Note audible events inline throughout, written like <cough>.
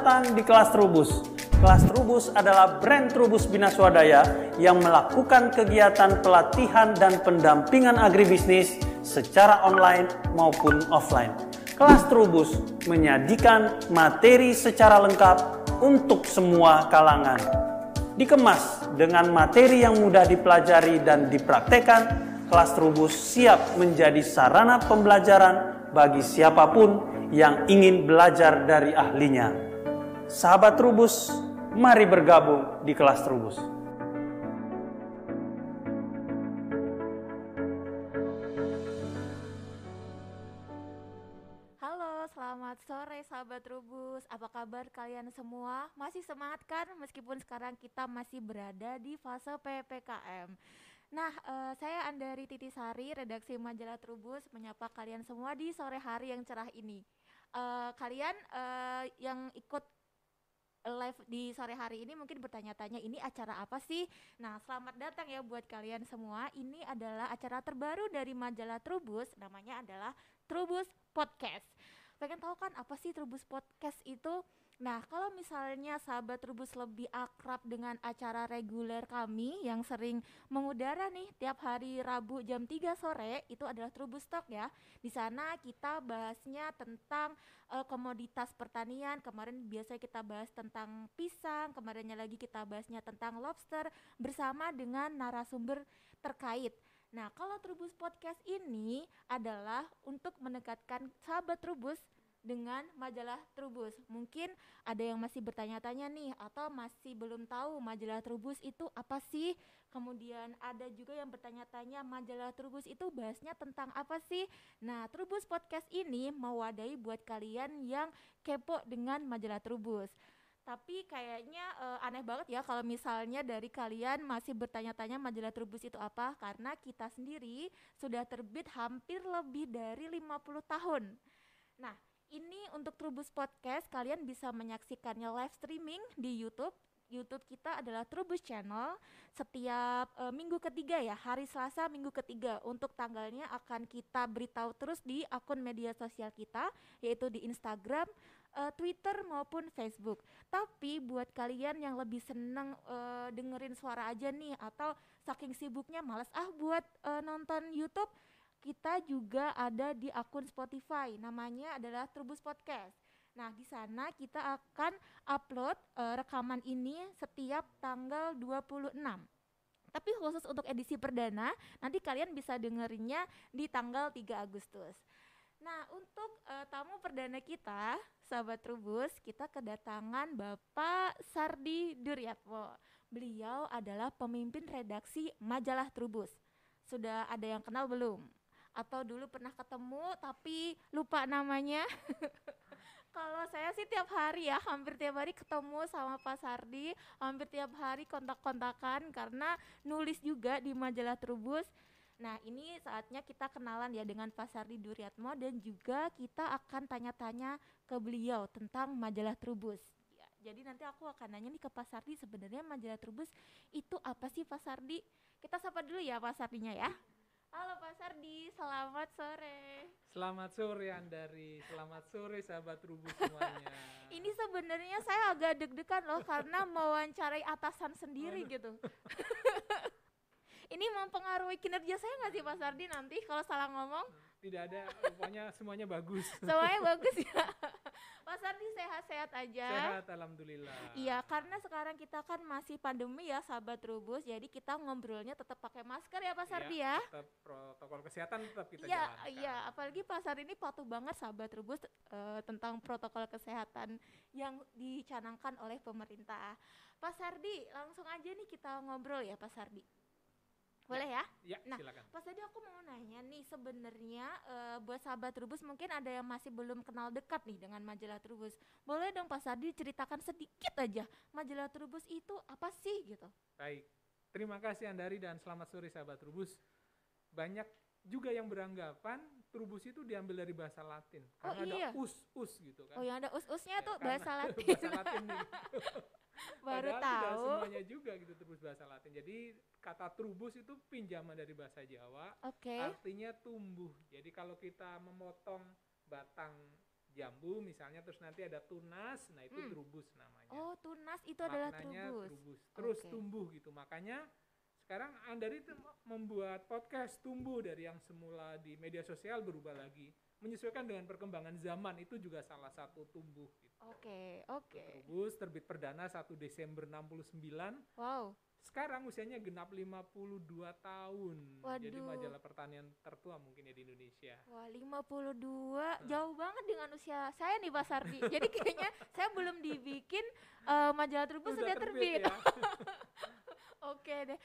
datang di kelas Trubus. Kelas Trubus adalah brand Trubus Bina Swadaya yang melakukan kegiatan pelatihan dan pendampingan agribisnis secara online maupun offline. Kelas Trubus menyajikan materi secara lengkap untuk semua kalangan. Dikemas dengan materi yang mudah dipelajari dan dipraktekkan, kelas Trubus siap menjadi sarana pembelajaran bagi siapa pun yang ingin belajar dari ahlinya. Sahabat Trubus, mari bergabung di kelas Trubus. Halo, selamat sore sahabat Trubus. Apa kabar kalian semua? Masih semangat kan meskipun sekarang kita masih berada di fase PPKM. Nah, eh, saya Andari Titisari, redaksi majalah Trubus, menyapa kalian semua di sore hari yang cerah ini. Eh, kalian eh, yang ikut live di sore hari ini mungkin bertanya-tanya ini acara apa sih? Nah, selamat datang ya buat kalian semua. Ini adalah acara terbaru dari majalah Trubus, namanya adalah Trubus Podcast. Pengen tahu kan apa sih Trubus Podcast itu? Nah, kalau misalnya sahabat Trubus lebih akrab dengan acara reguler kami yang sering mengudara nih tiap hari Rabu jam 3 sore, itu adalah Trubus Talk ya. Di sana kita bahasnya tentang eh, komoditas pertanian. Kemarin biasanya kita bahas tentang pisang, kemarinnya lagi kita bahasnya tentang lobster bersama dengan narasumber terkait. Nah, kalau Trubus Podcast ini adalah untuk mendekatkan sahabat Trubus dengan majalah Trubus. Mungkin ada yang masih bertanya-tanya nih atau masih belum tahu majalah Trubus itu apa sih? Kemudian ada juga yang bertanya-tanya majalah Trubus itu bahasnya tentang apa sih? Nah, Trubus Podcast ini mewadahi buat kalian yang kepo dengan majalah Trubus. Tapi kayaknya eh, aneh banget ya kalau misalnya dari kalian masih bertanya-tanya majalah Trubus itu apa karena kita sendiri sudah terbit hampir lebih dari 50 tahun. Nah, ini untuk Trubus Podcast kalian bisa menyaksikannya live streaming di YouTube. YouTube kita adalah Trubus Channel setiap eh, minggu ketiga ya, hari Selasa minggu ketiga. Untuk tanggalnya akan kita beritahu terus di akun media sosial kita yaitu di Instagram, eh, Twitter maupun Facebook. Tapi buat kalian yang lebih seneng eh, dengerin suara aja nih atau saking sibuknya males ah buat eh, nonton YouTube kita juga ada di akun Spotify. Namanya adalah Trubus Podcast. Nah, di sana kita akan upload eh, rekaman ini setiap tanggal 26. Tapi khusus untuk edisi perdana, nanti kalian bisa dengerinnya di tanggal 3 Agustus. Nah, untuk eh, tamu perdana kita, sahabat Trubus, kita kedatangan Bapak Sardi Duryatmo. Beliau adalah pemimpin redaksi majalah Trubus. Sudah ada yang kenal belum? Atau dulu pernah ketemu tapi lupa namanya? <laughs> Kalau saya sih tiap hari ya, hampir tiap hari ketemu sama Pak Sardi, hampir tiap hari kontak-kontakan karena nulis juga di majalah Trubus. Nah, ini saatnya kita kenalan ya dengan Pak Sardi Duryatmo dan juga kita akan tanya-tanya ke beliau tentang majalah Trubus. Ya, jadi nanti aku akan nanya nih ke Pak Sardi sebenarnya majalah Trubus itu apa sih Pak Sardi? Kita sapa dulu ya Pak Sardinya ya. Halo Pak Sardi, selamat sore. Selamat sore Andari, selamat sore sahabat Trubus semuanya. <laughs> Ini sebenarnya saya agak deg-degan loh karena mewawancarai atasan sendiri gitu. <laughs> Ini mempengaruhi kinerja saya nggak sih Pak Sardi nanti kalau salah ngomong? Tidak ada, pokoknya semuanya bagus. Semuanya bagus ya. <laughs> Pak Sardi sehat-sehat aja. Sehat, alhamdulillah. Iya, karena sekarang kita kan masih pandemi ya, sahabat Trubus. Jadi kita ngobrolnya tetap pakai masker ya, Pak Sardi ya. Tetap protokol kesehatan tetap kita Iya, jalankan. iya. Apalagi Pak Sardi ini patuh banget, sahabat Trubus, eh, tentang protokol kesehatan yang dicanangkan oleh pemerintah. Pak Sardi, langsung aja nih kita ngobrol ya, Pak Sardi. Boleh ya? Ya, Nah, silakan. Pas tadi aku mau nanya nih sebenarnya eh, buat sahabat Trubus mungkin ada yang masih belum kenal dekat nih dengan majalah Trubus. Boleh dong Pak Sardi ceritakan sedikit aja majalah Trubus itu apa sih gitu? Baik. Terima kasih Andari dan selamat sore sahabat Trubus. Banyak juga yang beranggapan Trubus itu diambil dari bahasa Latin. Oh, Karena iya. ada us-us gitu kan. Oh yang ada us-usnya Ya, tuh <laughs> bahasa Latin. bahasa Latin nih. <laughs> <laughs> Baru Padahal tahu. Tidak semuanya juga gitu terus bahasa Latin. Jadi kata trubus itu pinjaman dari bahasa Jawa, Oke. artinya tumbuh. Jadi kalau kita memotong batang jambu misalnya terus nanti ada tunas nah itu Hmm. trubus namanya Oh, tunas itu adalah maknanya trubus. terus Oke. tumbuh gitu makanya sekarang Andari itu membuat podcast tumbuh dari yang semula di media sosial berubah lagi menyesuaikan dengan perkembangan zaman itu juga salah satu tumbuh gitu. Oke, oke. Trubus terbit perdana 1 Desember 69 Wow. sekarang usianya genap 52 tahun jadi Waduh. majalah pertanian tertua mungkin ya di Indonesia Wah, 52 jauh banget dengan usia saya nih Pak Sardi. <laughs> Jadi kayaknya saya belum dibikin eh, majalah Trubus sudah, terbit. ya. <laughs> Oke deh.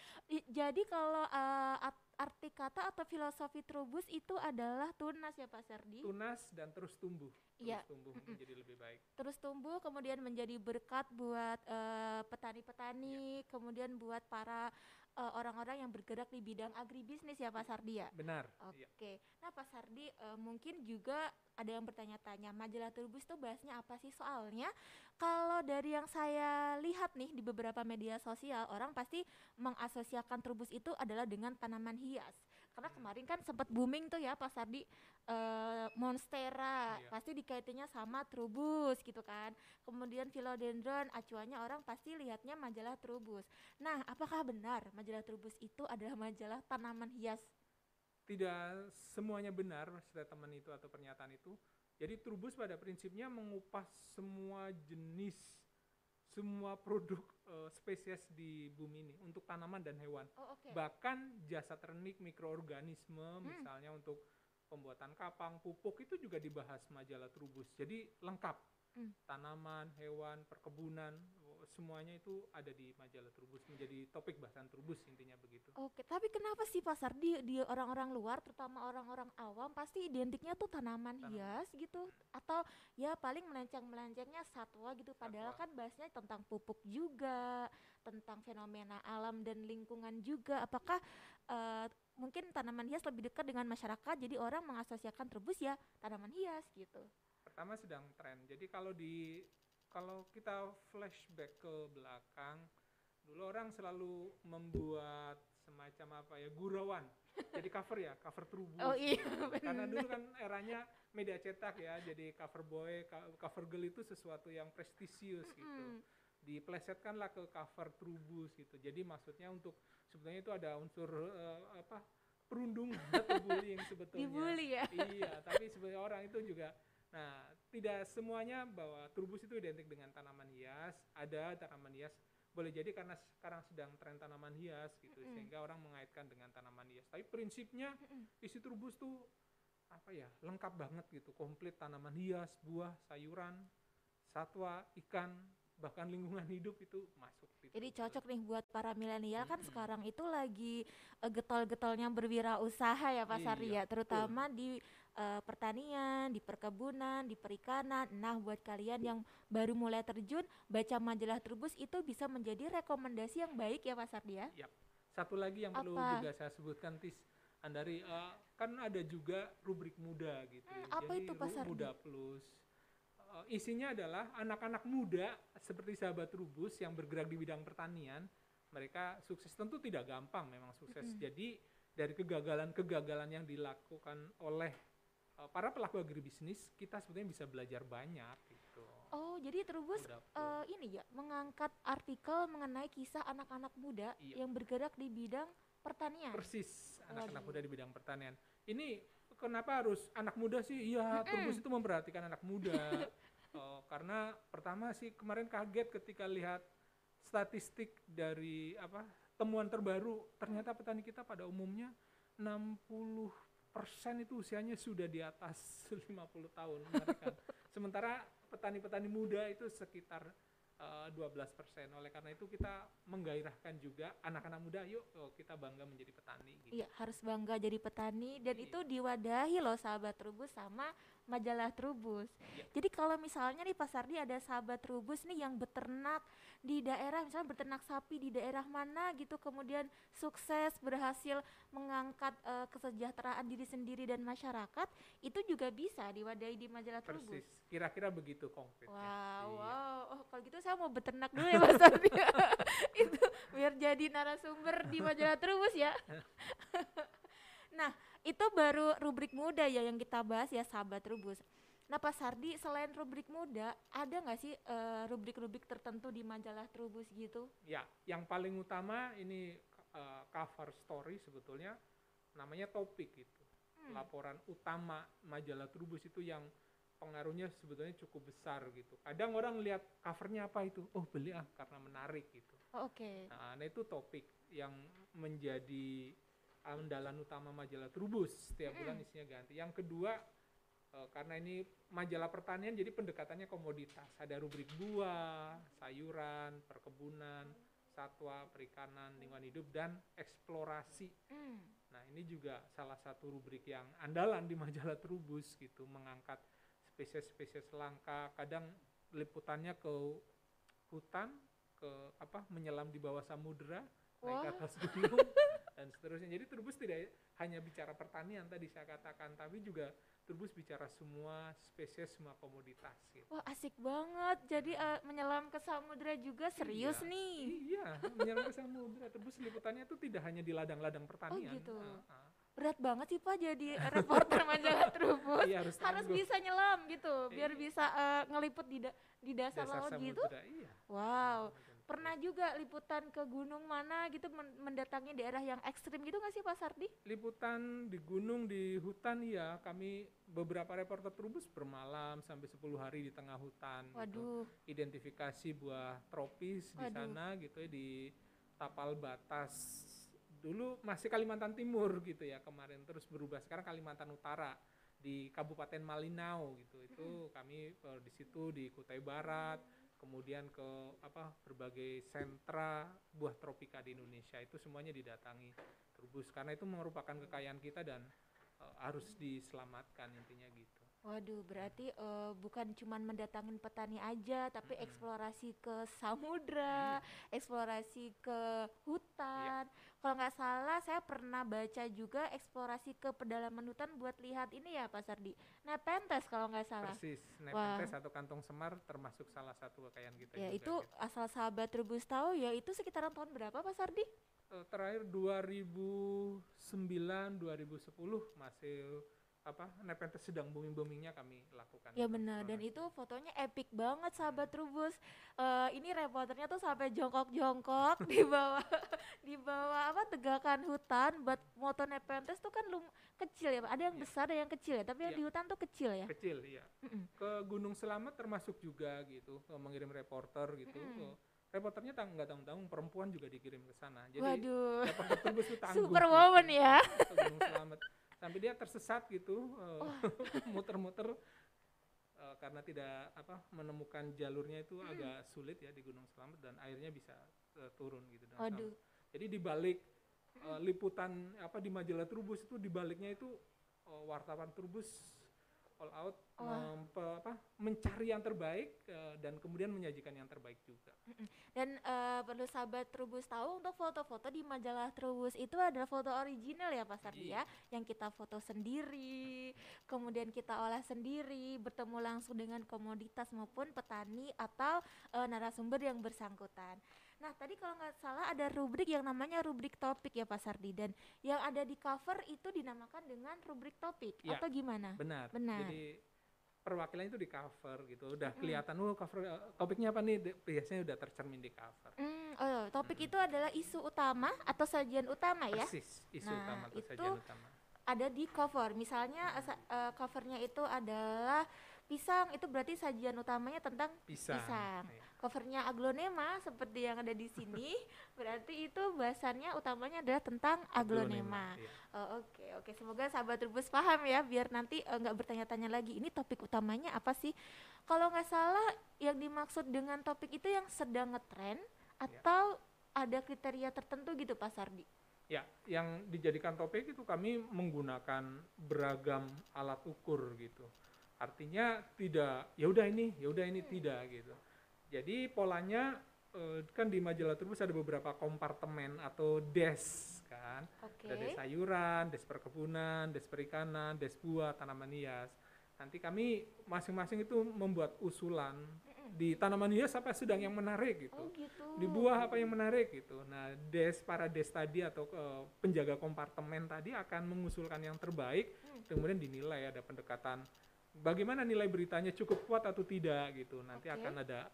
Jadi kalau art- arti kata atau filosofi Trubus itu adalah tunas ya Pak Sardi. tunas dan terus tumbuh terus Iya. tumbuh menjadi lebih baik Terus tumbuh kemudian menjadi berkat buat eh, petani-petani, kemudian buat para eh, orang-orang yang bergerak di bidang agribisnis ya Pak Sardi ya. benar iya. Oke, nah Pak Sardi eh, mungkin juga ada yang bertanya-tanya majalah Turbus itu bahasnya apa sih soalnya kalau dari yang saya lihat nih di beberapa media sosial orang pasti mengasosiasikan Turbus itu adalah dengan tanaman hias karena kemarin kan sempat booming tuh ya Pak Sardi eh, monstera Iya. pasti dikaitinnya sama Trubus gitu kan kemudian philodendron acuannya orang pasti lihatnya majalah Trubus nah apakah benar majalah Trubus itu adalah majalah tanaman hias tidak semuanya benar statement itu atau pernyataan itu. Jadi Trubus pada prinsipnya mengupas semua jenis semua produk eh, spesies di bumi ini untuk tanaman dan hewan. Oh oke. Bahkan jasa ternik mikroorganisme misalnya untuk pembuatan kapang, pupuk itu juga dibahas majalah Trubus. Jadi lengkap. Hmm. Tanaman, hewan, perkebunan semuanya itu ada di majalah Trubus menjadi topik bahasan Trubus intinya begitu. Oke, tapi kenapa sih pasar di di orang-orang luar, terutama orang-orang awam pasti identiknya tuh tanaman Tanaman. hias gitu, atau ya paling melenceng-melencengnya satwa gitu. Padahal Satwa. kan bahasnya tentang pupuk juga, tentang fenomena alam dan lingkungan juga. Apakah eh, mungkin tanaman hias lebih dekat dengan masyarakat, jadi orang mengasosiasikan terbus ya tanaman hias gitu. pertama sedang tren. Jadi kalau di kalau kita flashback ke belakang, dulu orang selalu membuat semacam apa ya gurauan. Jadi cover ya, cover trubus. Oh iya, Karena dulu kan eranya media cetak ya, jadi cover boy, co- cover girl itu sesuatu yang prestisius gitu. Mm. Diplesetkanlah ke cover trubus gitu. Jadi maksudnya untuk sebetulnya itu ada unsur eh, apa perundungan <laughs> atau bullying sebetulnya. Dibully ya. iya, tapi sebenarnya orang itu juga Nah, tidak semuanya bahwa turbus itu identik dengan tanaman hias. Ada tanaman hias, boleh jadi karena sekarang sedang tren tanaman hias gitu, Mm-mm. sehingga orang mengaitkan dengan tanaman hias. Tapi prinsipnya isi turbus tuh apa ya, lengkap banget gitu, komplit tanaman hias, buah, sayuran, satwa, ikan, bahkan lingkungan hidup itu masuk. di Jadi cocok nih buat para milenial kan Mm-mm. sekarang itu lagi eh, getol-getolnya berwirausaha ya Pak Sari Iya, ya, terutama di eh, pertanian, di perkebunan, di perikanan. Nah, buat kalian yang baru mulai terjun, baca majalah Trubus itu bisa menjadi rekomendasi yang baik ya Pak Sardi ya. Satu lagi yang perlu Apa? juga saya sebutkan tis Andari eh, kan ada juga rubrik muda gitu. Hmm, apa Jadi itu, Pak Sardi? Muda Plus. Eh, isinya adalah anak-anak muda seperti sahabat Rubus yang bergerak di bidang pertanian. Mereka sukses tentu tidak gampang memang sukses. Mm-mm. Jadi dari kegagalan-kegagalan yang dilakukan oleh eh, para pelaku agribisnis, kita sebetulnya bisa belajar banyak gitu. Oh, jadi Trubus Plus. eh, ini ya mengangkat artikel mengenai kisah anak-anak muda Iya. yang bergerak di bidang pertanian. Persis, anak-anak muda di bidang pertanian. Ini kenapa harus anak muda sih? Iya, Turbus itu memperhatikan anak muda. <laughs> Oh, karena pertama sih kemarin kaget ketika lihat statistik dari apa temuan terbaru, ternyata petani kita pada umumnya 60 persen itu usianya sudah di atas <laughs> 50 tahun. Menarik kan? Sementara petani-petani muda itu sekitar eh, 12 persen. Oleh karena itu kita menggairahkan juga anak-anak muda, yuk oh, kita bangga menjadi petani. Gitu. Iya, harus bangga jadi petani dan Iya. itu diwadahi loh sahabat Trubus sama majalah Trubus. Iya. Jadi kalau misalnya nih Pak Sardi ada sahabat Trubus nih yang beternak di daerah misalnya beternak sapi di daerah mana gitu kemudian sukses berhasil mengangkat eh, kesejahteraan diri sendiri dan masyarakat itu juga bisa diwadahi di majalah Trubus. Persis, kira-kira begitu konkretnya. Wow, Iya. wow. Oh, kalau gitu saya mau beternak dulu ya Mas Sardi. <laughs> itu biar jadi narasumber di majalah Trubus ya. <laughs> nah, itu baru rubrik muda ya yang kita bahas ya sahabat Trubus. Nah, Pak Sardi, selain rubrik muda, ada nggak sih eh, rubrik-rubrik tertentu di majalah Trubus gitu? Ya, yang paling utama ini uh, cover story sebetulnya namanya topik gitu. Hmm. Laporan utama majalah Trubus itu yang pengaruhnya sebetulnya cukup besar gitu. Kadang orang lihat covernya apa itu, oh beli ah karena menarik gitu. Oh, Oke. Nah, nah itu topik yang menjadi andalan utama majalah Trubus setiap bulan isinya ganti. Yang kedua eh, karena ini majalah pertanian jadi pendekatannya komoditas. Ada rubrik buah, sayuran, perkebunan, satwa, perikanan, lingkungan hidup dan eksplorasi. Hmm. Nah, ini juga salah satu rubrik yang andalan di majalah Trubus gitu, mengangkat spesies-spesies langka. Kadang liputannya ke hutan, ke apa menyelam di bawah samudera, naik ke atas gunung <laughs> dan seterusnya. Jadi Trubus tidak hanya bicara pertanian tadi saya katakan, tapi juga Trubus bicara semua spesies, semua komoditas gitu. Wah, asik banget. Jadi eh, menyelam ke samudera juga serius Iya. nih. Iya, menyelam ke samudera. Trubus liputannya itu tidak hanya di ladang-ladang pertanian. gitu. Ah, ah. Berat banget sih Pak jadi reporter majalah <laughs> Trubus. Iya, harus Harus tangguh. bisa nyelam gitu, biar Iya. bisa eh, ngeliput di da- di dasar, laut gitu. samudera, Iya. Wow. Pernah juga liputan ke gunung mana gitu men- mendatangi daerah yang ekstrim gitu nggak sih Pak Sardi? liputan di gunung di hutan ya kami beberapa reporter Trubus bermalam sampai 10 hari di tengah hutan gitu. Waduh. identifikasi buah tropis di Waduh. sana gitu ya di tapal batas dulu masih Kalimantan Timur gitu ya kemarin terus berubah sekarang Kalimantan Utara di Kabupaten Malinau gitu itu kami eh, di situ di Kutai Barat kemudian ke apa berbagai sentra buah tropika di Indonesia itu semuanya didatangi Trubus karena itu merupakan kekayaan kita dan eh, harus diselamatkan intinya gitu. Waduh, berarti eh, bukan cuman mendatangin petani aja, tapi Mm-mm. eksplorasi ke samudra, eksplorasi ke hutan. Kalau nggak salah, saya pernah baca juga eksplorasi ke pedalaman hutan buat lihat ini ya, Pak Sardi. Nepenthes kalau nggak salah. Persis, Wah. Nepenthes atau kantong semar termasuk salah satu kekayaan kita Ya juga. itu gitu. asal sahabat Trubus tahu ya itu sekitaran tahun berapa Pak Sardi? Eh, terakhir 2009 2010 masih apa Nepenthes sedang booming boomingnya kami lakukan. Ya benar dan itu fotonya epic banget sahabat Trubus. Eh, ini reporternya tuh sampai jongkok-jongkok <laughs> di bawah di bawah apa tegakan hutan buat moto Nepenthes tuh kan lum kecil ya. Ada yang Iya. besar ada yang kecil ya, tapi yang Iya. di hutan tuh kecil ya. kecil ya. Mm-mm. Ke Gunung Selamat termasuk juga gitu mengirim reporter gitu. Eh, reporternya tang nggak tanggung perempuan juga dikirim ke sana. Jadi Waduh. reporter Trubus <laughs> tangguh. Superwoman gitu. ya. Gunung Selamat sampai dia tersesat gitu eh, <laughs> muter-muter eh, karena tidak apa menemukan jalurnya itu Hmm. agak sulit ya di Gunung Selamat dan akhirnya bisa eh, turun gitu dan selamat. jadi di balik eh, liputan apa di majalah Trubus itu di baliknya itu wartawan Trubus all out Wah. mempe- apa, mencari yang terbaik eh, dan kemudian menyajikan yang terbaik juga Dan eh, perlu sahabat Trubus tahu untuk foto-foto di majalah Trubus itu adalah foto original ya Pak Sardi ya, Iya. yang kita foto sendiri, kemudian kita olah sendiri, bertemu langsung dengan komoditas maupun petani atau eh, narasumber yang bersangkutan. Nah tadi kalau nggak salah ada rubrik yang namanya rubrik topik ya Pak Sardi dan yang ada di cover itu dinamakan dengan rubrik topik Iya. atau gimana? benar Benar. jadi perwakilan itu di cover gitu udah kelihatan oh cover eh, topiknya apa nih biasanya udah tercermin di cover Hmm, oh, topik itu adalah isu utama atau sajian utama ya? persis isu Nah, utama atau itu sajian utama ada di cover. Misalnya sa- eh, covernya itu adalah pisang, itu berarti sajian utamanya tentang pisang, pisang. Iya. covernya aglonema seperti yang ada di sini. <laughs> berarti itu bahasannya utamanya adalah tentang aglonema. iya. Oh, Oke, oke. Semoga sahabat Trubus paham ya, biar nanti eh, nggak bertanya-tanya lagi. Ini topik utamanya apa sih? Kalau nggak salah, yang dimaksud dengan topik itu yang sedang ngetren atau ada kriteria tertentu gitu, Pak Sardi? Ya, yang dijadikan topik itu kami menggunakan beragam alat ukur gitu. Artinya tidak, ya udah ini, ya udah ini tidak gitu. Jadi polanya eh, kan di majalah Trubus ada beberapa kompartemen atau des kan. Oke. Ada des sayuran, des perkebunan, des perikanan, des buah, tanaman hias. Nanti kami masing-masing itu membuat usulan di tanaman hias apa sedang yang menarik gitu Oh gitu. di buah apa yang menarik gitu. Nah, des para des tadi atau eh, penjaga kompartemen tadi akan mengusulkan yang terbaik, Hmm. kemudian dinilai ada pendekatan bagaimana nilai beritanya cukup kuat atau tidak gitu. Nanti Oke. akan ada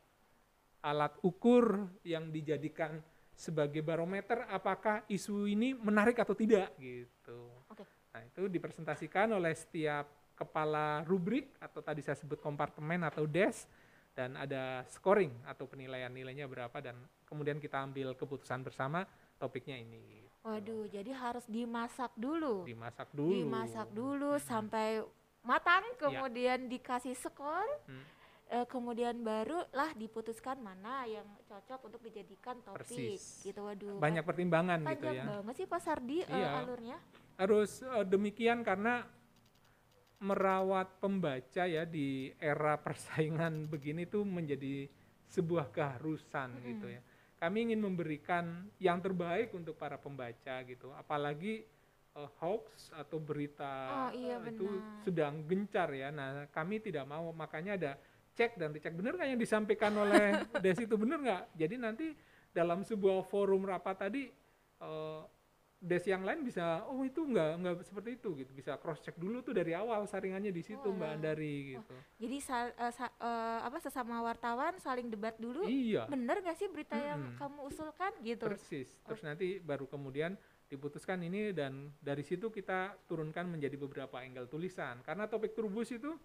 alat ukur yang dijadikan sebagai barometer apakah isu ini menarik atau tidak gitu. Oke. Nah, itu dipresentasikan oleh setiap kepala rubrik atau tadi saya sebut kompartemen atau desk dan ada scoring atau penilaian nilainya berapa dan kemudian kita ambil keputusan bersama topiknya ini. Waduh, jadi harus dimasak dulu. Dimasak dulu. Dimasak dulu sampai matang, kemudian dikasih skor, Hmm. eh, kemudian barulah diputuskan mana yang cocok untuk dijadikan topik. Persis. Gitu, waduh. Banyak pertimbangan panjang gitu ya. banget sih Pak Sardi eh, Iya. alurnya. harus eh, demikian karena merawat pembaca ya di era persaingan begini tuh menjadi sebuah keharusan gitu ya. Kami ingin memberikan yang terbaik untuk para pembaca gitu. Apalagi eh, hoax atau berita Oh, iya, eh, itu sedang gencar ya. Nah, kami tidak mau makanya ada cek dan dicek benar nggak yang disampaikan oleh <laughs> Desi itu benar nggak? Jadi nanti dalam sebuah forum rapat tadi eh, des yang lain bisa oh itu enggak enggak seperti itu gitu bisa cross check dulu tuh dari awal saringannya di situ Wah. Mbak Andari gitu. Jadi sa- eh, sa- eh, apa sesama wartawan saling debat dulu. Iya, Bener gak sih berita yang Mm-mm. kamu usulkan gitu? persis. Terus nanti baru kemudian diputuskan ini dan dari situ kita turunkan menjadi beberapa angle tulisan. Karena topik turbus itu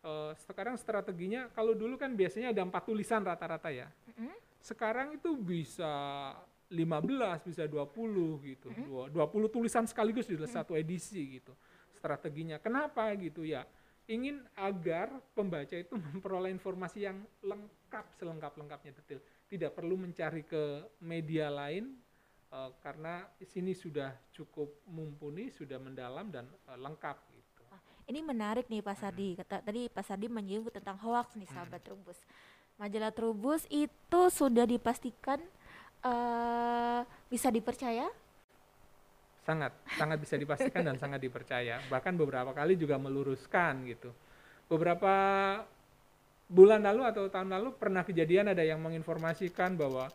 eh, sekarang strateginya kalau dulu kan biasanya ada empat tulisan rata-rata ya. Mm-mm. Sekarang itu bisa 15, bisa 20 gitu. Dua- 20 tulisan sekaligus di dalam satu edisi gitu. Strateginya. Kenapa gitu ya? Ingin agar pembaca itu <laughs> memperoleh informasi yang lengkap, selengkap-lengkapnya detail. Tidak perlu mencari ke media lain eh, karena di sini sudah cukup mumpuni, sudah mendalam dan eh, lengkap gitu. Ini menarik nih Pak Sardi. Kata, tadi Pak Sardi menyinggung tentang hoax nih sahabat Trubus. Majalah Trubus itu sudah dipastikan eh bisa dipercaya? sangat sangat bisa dipastikan dan sangat dipercaya bahkan beberapa kali juga meluruskan gitu beberapa bulan lalu atau tahun lalu pernah kejadian ada yang menginformasikan bahwa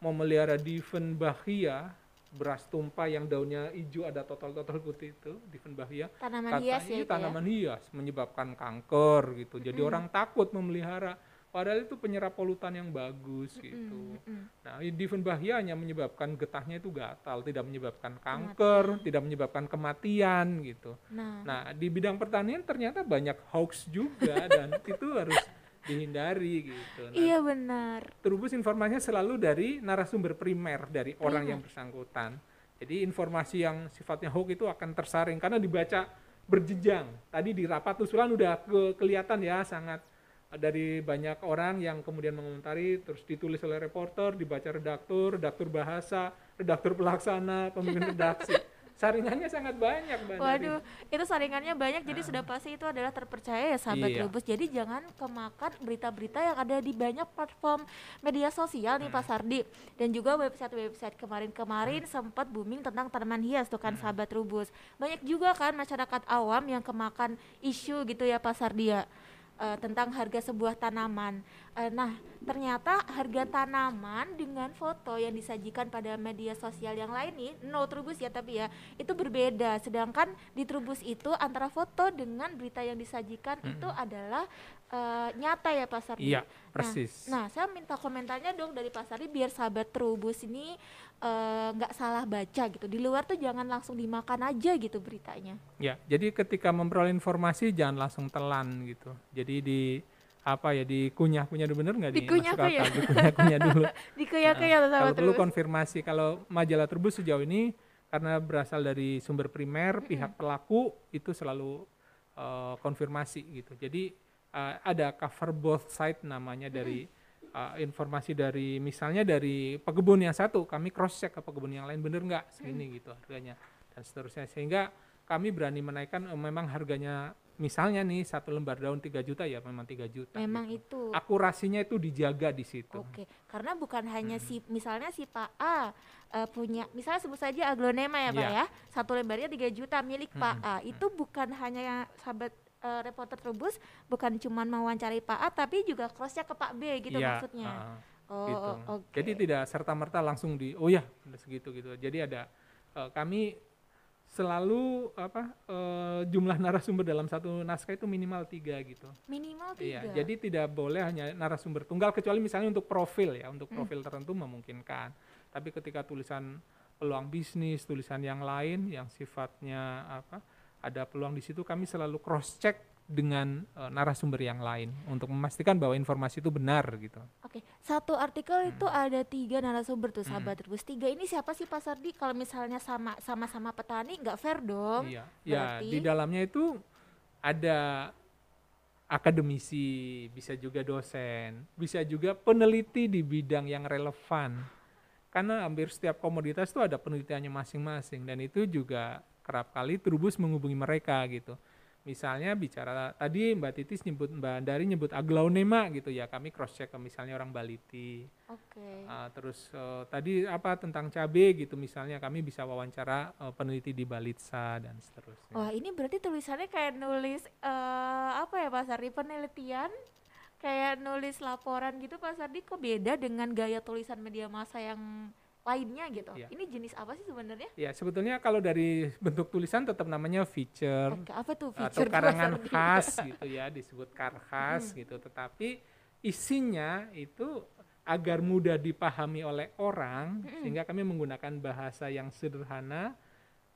mau melihara Diefenbachia beras tumpah yang daunnya hijau ada total-total putih itu Diefenbachia Tanaman hias ya ya? tanaman hias menyebabkan kanker gitu. Jadi orang takut memelihara. Padahal itu penyerap polutan yang bagus gitu. Mm-mm. Nah, Diefenbachia hanya menyebabkan getahnya itu gatal, tidak menyebabkan kanker, tidak menyebabkan kematian gitu. Nah, Nah, di bidang pertanian ternyata banyak hoax juga dan <laughs> itu harus dihindari gitu. Nah, iya benar. Trubus informasinya selalu dari narasumber primer dari orang Primer. yang bersangkutan. Jadi informasi yang sifatnya hoax itu akan tersaring karena dibaca berjenjang. Tadi di rapat usulan udah ke- kelihatan ya sangat dari banyak orang yang kemudian mengomentari terus ditulis oleh reporter, dibaca redaktur, redaktur bahasa, redaktur pelaksana, pemimpin <laughs> redaksi. Saringannya sangat banyak, Mbak Nari. Waduh, itu saringannya banyak jadi sudah pasti itu adalah terpercaya ya sahabat Iya. Trubus. Jadi jangan kemakan berita-berita yang ada di banyak platform media sosial nih Pak Sardi dan juga website-website kemarin-kemarin sempat booming tentang tanaman hias tuh kan sahabat Trubus. Banyak juga kan masyarakat awam yang kemakan isu gitu ya Pak Sardi ya eh, tentang harga sebuah tanaman. Eh, nah, ternyata harga tanaman dengan foto yang disajikan pada media sosial yang lain nih, no Trubus ya tapi ya, itu berbeda. Sedangkan di Trubus itu antara foto dengan berita yang disajikan itu adalah eh, nyata ya Pak Sardi. Iya, persis. Nah, saya minta komentarnya dong dari Pak Sardi biar sahabat Trubus ini eh, nggak salah baca gitu. Di luar tuh jangan langsung dimakan aja gitu beritanya. Ya, jadi ketika memperoleh informasi jangan langsung telan gitu. Jadi di apa ya dikunyah-kunyah dulu bener nggak Dikunyah-kunyah. Dikunyah-kunyah dulu. <laughs> Tuh Nah, kalau perlu konfirmasi kalau majalah Trubus sejauh ini karena berasal dari sumber primer pihak pelaku itu selalu eh, konfirmasi gitu. Jadi eh, ada cover both side namanya dari eh, informasi dari misalnya dari pekebun yang satu kami cross check ke pekebun yang lain bener nggak? Segini gitu harganya dan seterusnya. Sehingga kami berani menaikkan eh, memang harganya misalnya nih satu lembar daun 3 juta ya memang 3 juta. Memang gitu. itu. Akurasinya itu dijaga di situ. Oke, karena bukan hanya si misalnya si Pak A eh, punya misalnya sebut saja aglonema ya Pak Iya. ya. Satu lembarnya 3 juta milik Pak A. Itu bukan hanya yang sahabat eh, reporter Trubus bukan cuma mewawancari Pak A tapi juga crossnya ke Pak B gitu Iya, maksudnya. uh-uh. Oh, gitu. oke. Jadi tidak serta merta langsung di oh ya segitu gitu. Jadi ada eh, kami selalu apa eh, jumlah narasumber dalam satu naskah itu minimal tiga gitu. Minimal Iya, tiga. jadi tidak boleh hanya narasumber tunggal kecuali misalnya untuk profil ya, untuk profil tertentu memungkinkan. Tapi ketika tulisan peluang bisnis, tulisan yang lain yang sifatnya apa ada peluang di situ kami selalu cross check dengan eh, narasumber yang lain untuk memastikan bahwa informasi itu benar gitu. Oke, satu artikel itu Hmm. ada tiga narasumber tuh sahabat Trubus. Tiga ini siapa sih Pak Sardi? Kalau misalnya sama sama-sama petani nggak fair dong. Iya, ya di dalamnya itu ada akademisi, bisa juga dosen, bisa juga peneliti di bidang yang relevan. Karena hampir setiap komoditas itu ada penelitiannya masing-masing dan itu juga kerap kali Trubus menghubungi mereka gitu. Misalnya bicara tadi Mbak Titis nyebut Mbak Dari nyebut aglaonema gitu ya, kami cross check ke misalnya orang Baliti. Oke. Ah, terus eh, tadi apa tentang cabe gitu misalnya kami bisa wawancara eh, peneliti di Balitsa dan seterusnya. Wah, ini berarti tulisannya kayak nulis eh, apa ya Pak Sardi? Penelitian kayak nulis laporan gitu Pak Sardi kok beda dengan gaya tulisan media massa yang lainnya gitu. Iya. Ini jenis apa sih sebenarnya? Ya sebetulnya kalau dari bentuk tulisan tetap namanya feature Oke, apa tuh atau feature Pak karangan khas <laughs> gitu ya disebut karkhas gitu. Tetapi isinya itu agar mudah dipahami oleh orang sehingga kami menggunakan bahasa yang sederhana.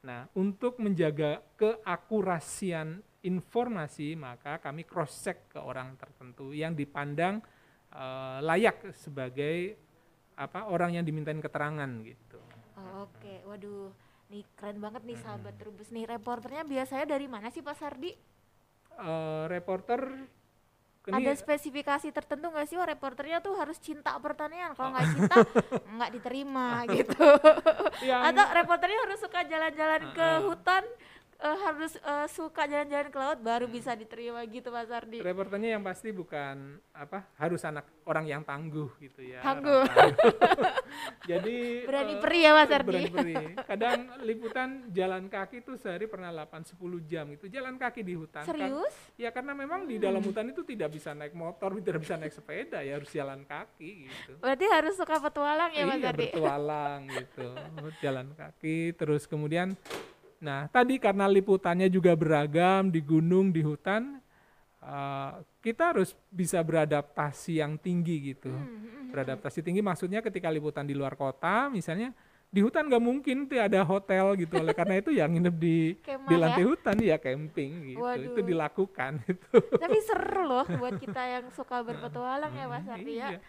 Nah untuk menjaga keakurasian informasi maka kami cross check ke orang tertentu yang dipandang eh, layak sebagai apa orang yang dimintain keterangan gitu. Oh, Oke, waduh. Nih keren banget nih sahabat Trubus nih. Reporternya biasanya dari mana sih Pak Sardi? Eh, reporter ini Ada spesifikasi tertentu nggak sih? Wah, reporternya tuh harus cinta pertanian. Kalau nggak cinta, <laughs> nggak diterima <laughs> gitu. yang Atau reporternya harus suka jalan-jalan ke hutan, eh, harus eh, suka jalan-jalan ke laut, baru bisa diterima gitu Pak Sardi. reporternya yang pasti bukan apa harus anak orang yang tangguh gitu ya. Tangguh. <laughs> Jadi Berani eh, peri ya, Mas Ardi? Berani peri. Kadang liputan jalan kaki tuh sehari pernah 8 10 jam itu jalan kaki di hutan. Kan- Serius? ya karena memang di dalam hutan itu tidak bisa naik motor, <laughs> tidak bisa naik sepeda, ya harus jalan kaki gitu. Berarti harus suka petualang ya Mas iya, Sardi? bertualang gitu, jalan kaki, terus kemudian, nah tadi karena liputannya juga beragam di gunung, di hutan, eh, kita harus bisa beradaptasi yang tinggi gitu. Hmm, Beradaptasi tinggi maksudnya ketika liputan di luar kota, misalnya di hutan nggak mungkin tuh ada hotel gitu, oleh karena itu yang nginep di Kemah di ya? lantai hutan ya camping gitu, itu Waduh. dilakukan <laughs> itu. Tapi seru loh buat kita yang suka berpetualang ya Mas Sardi ya. Iya.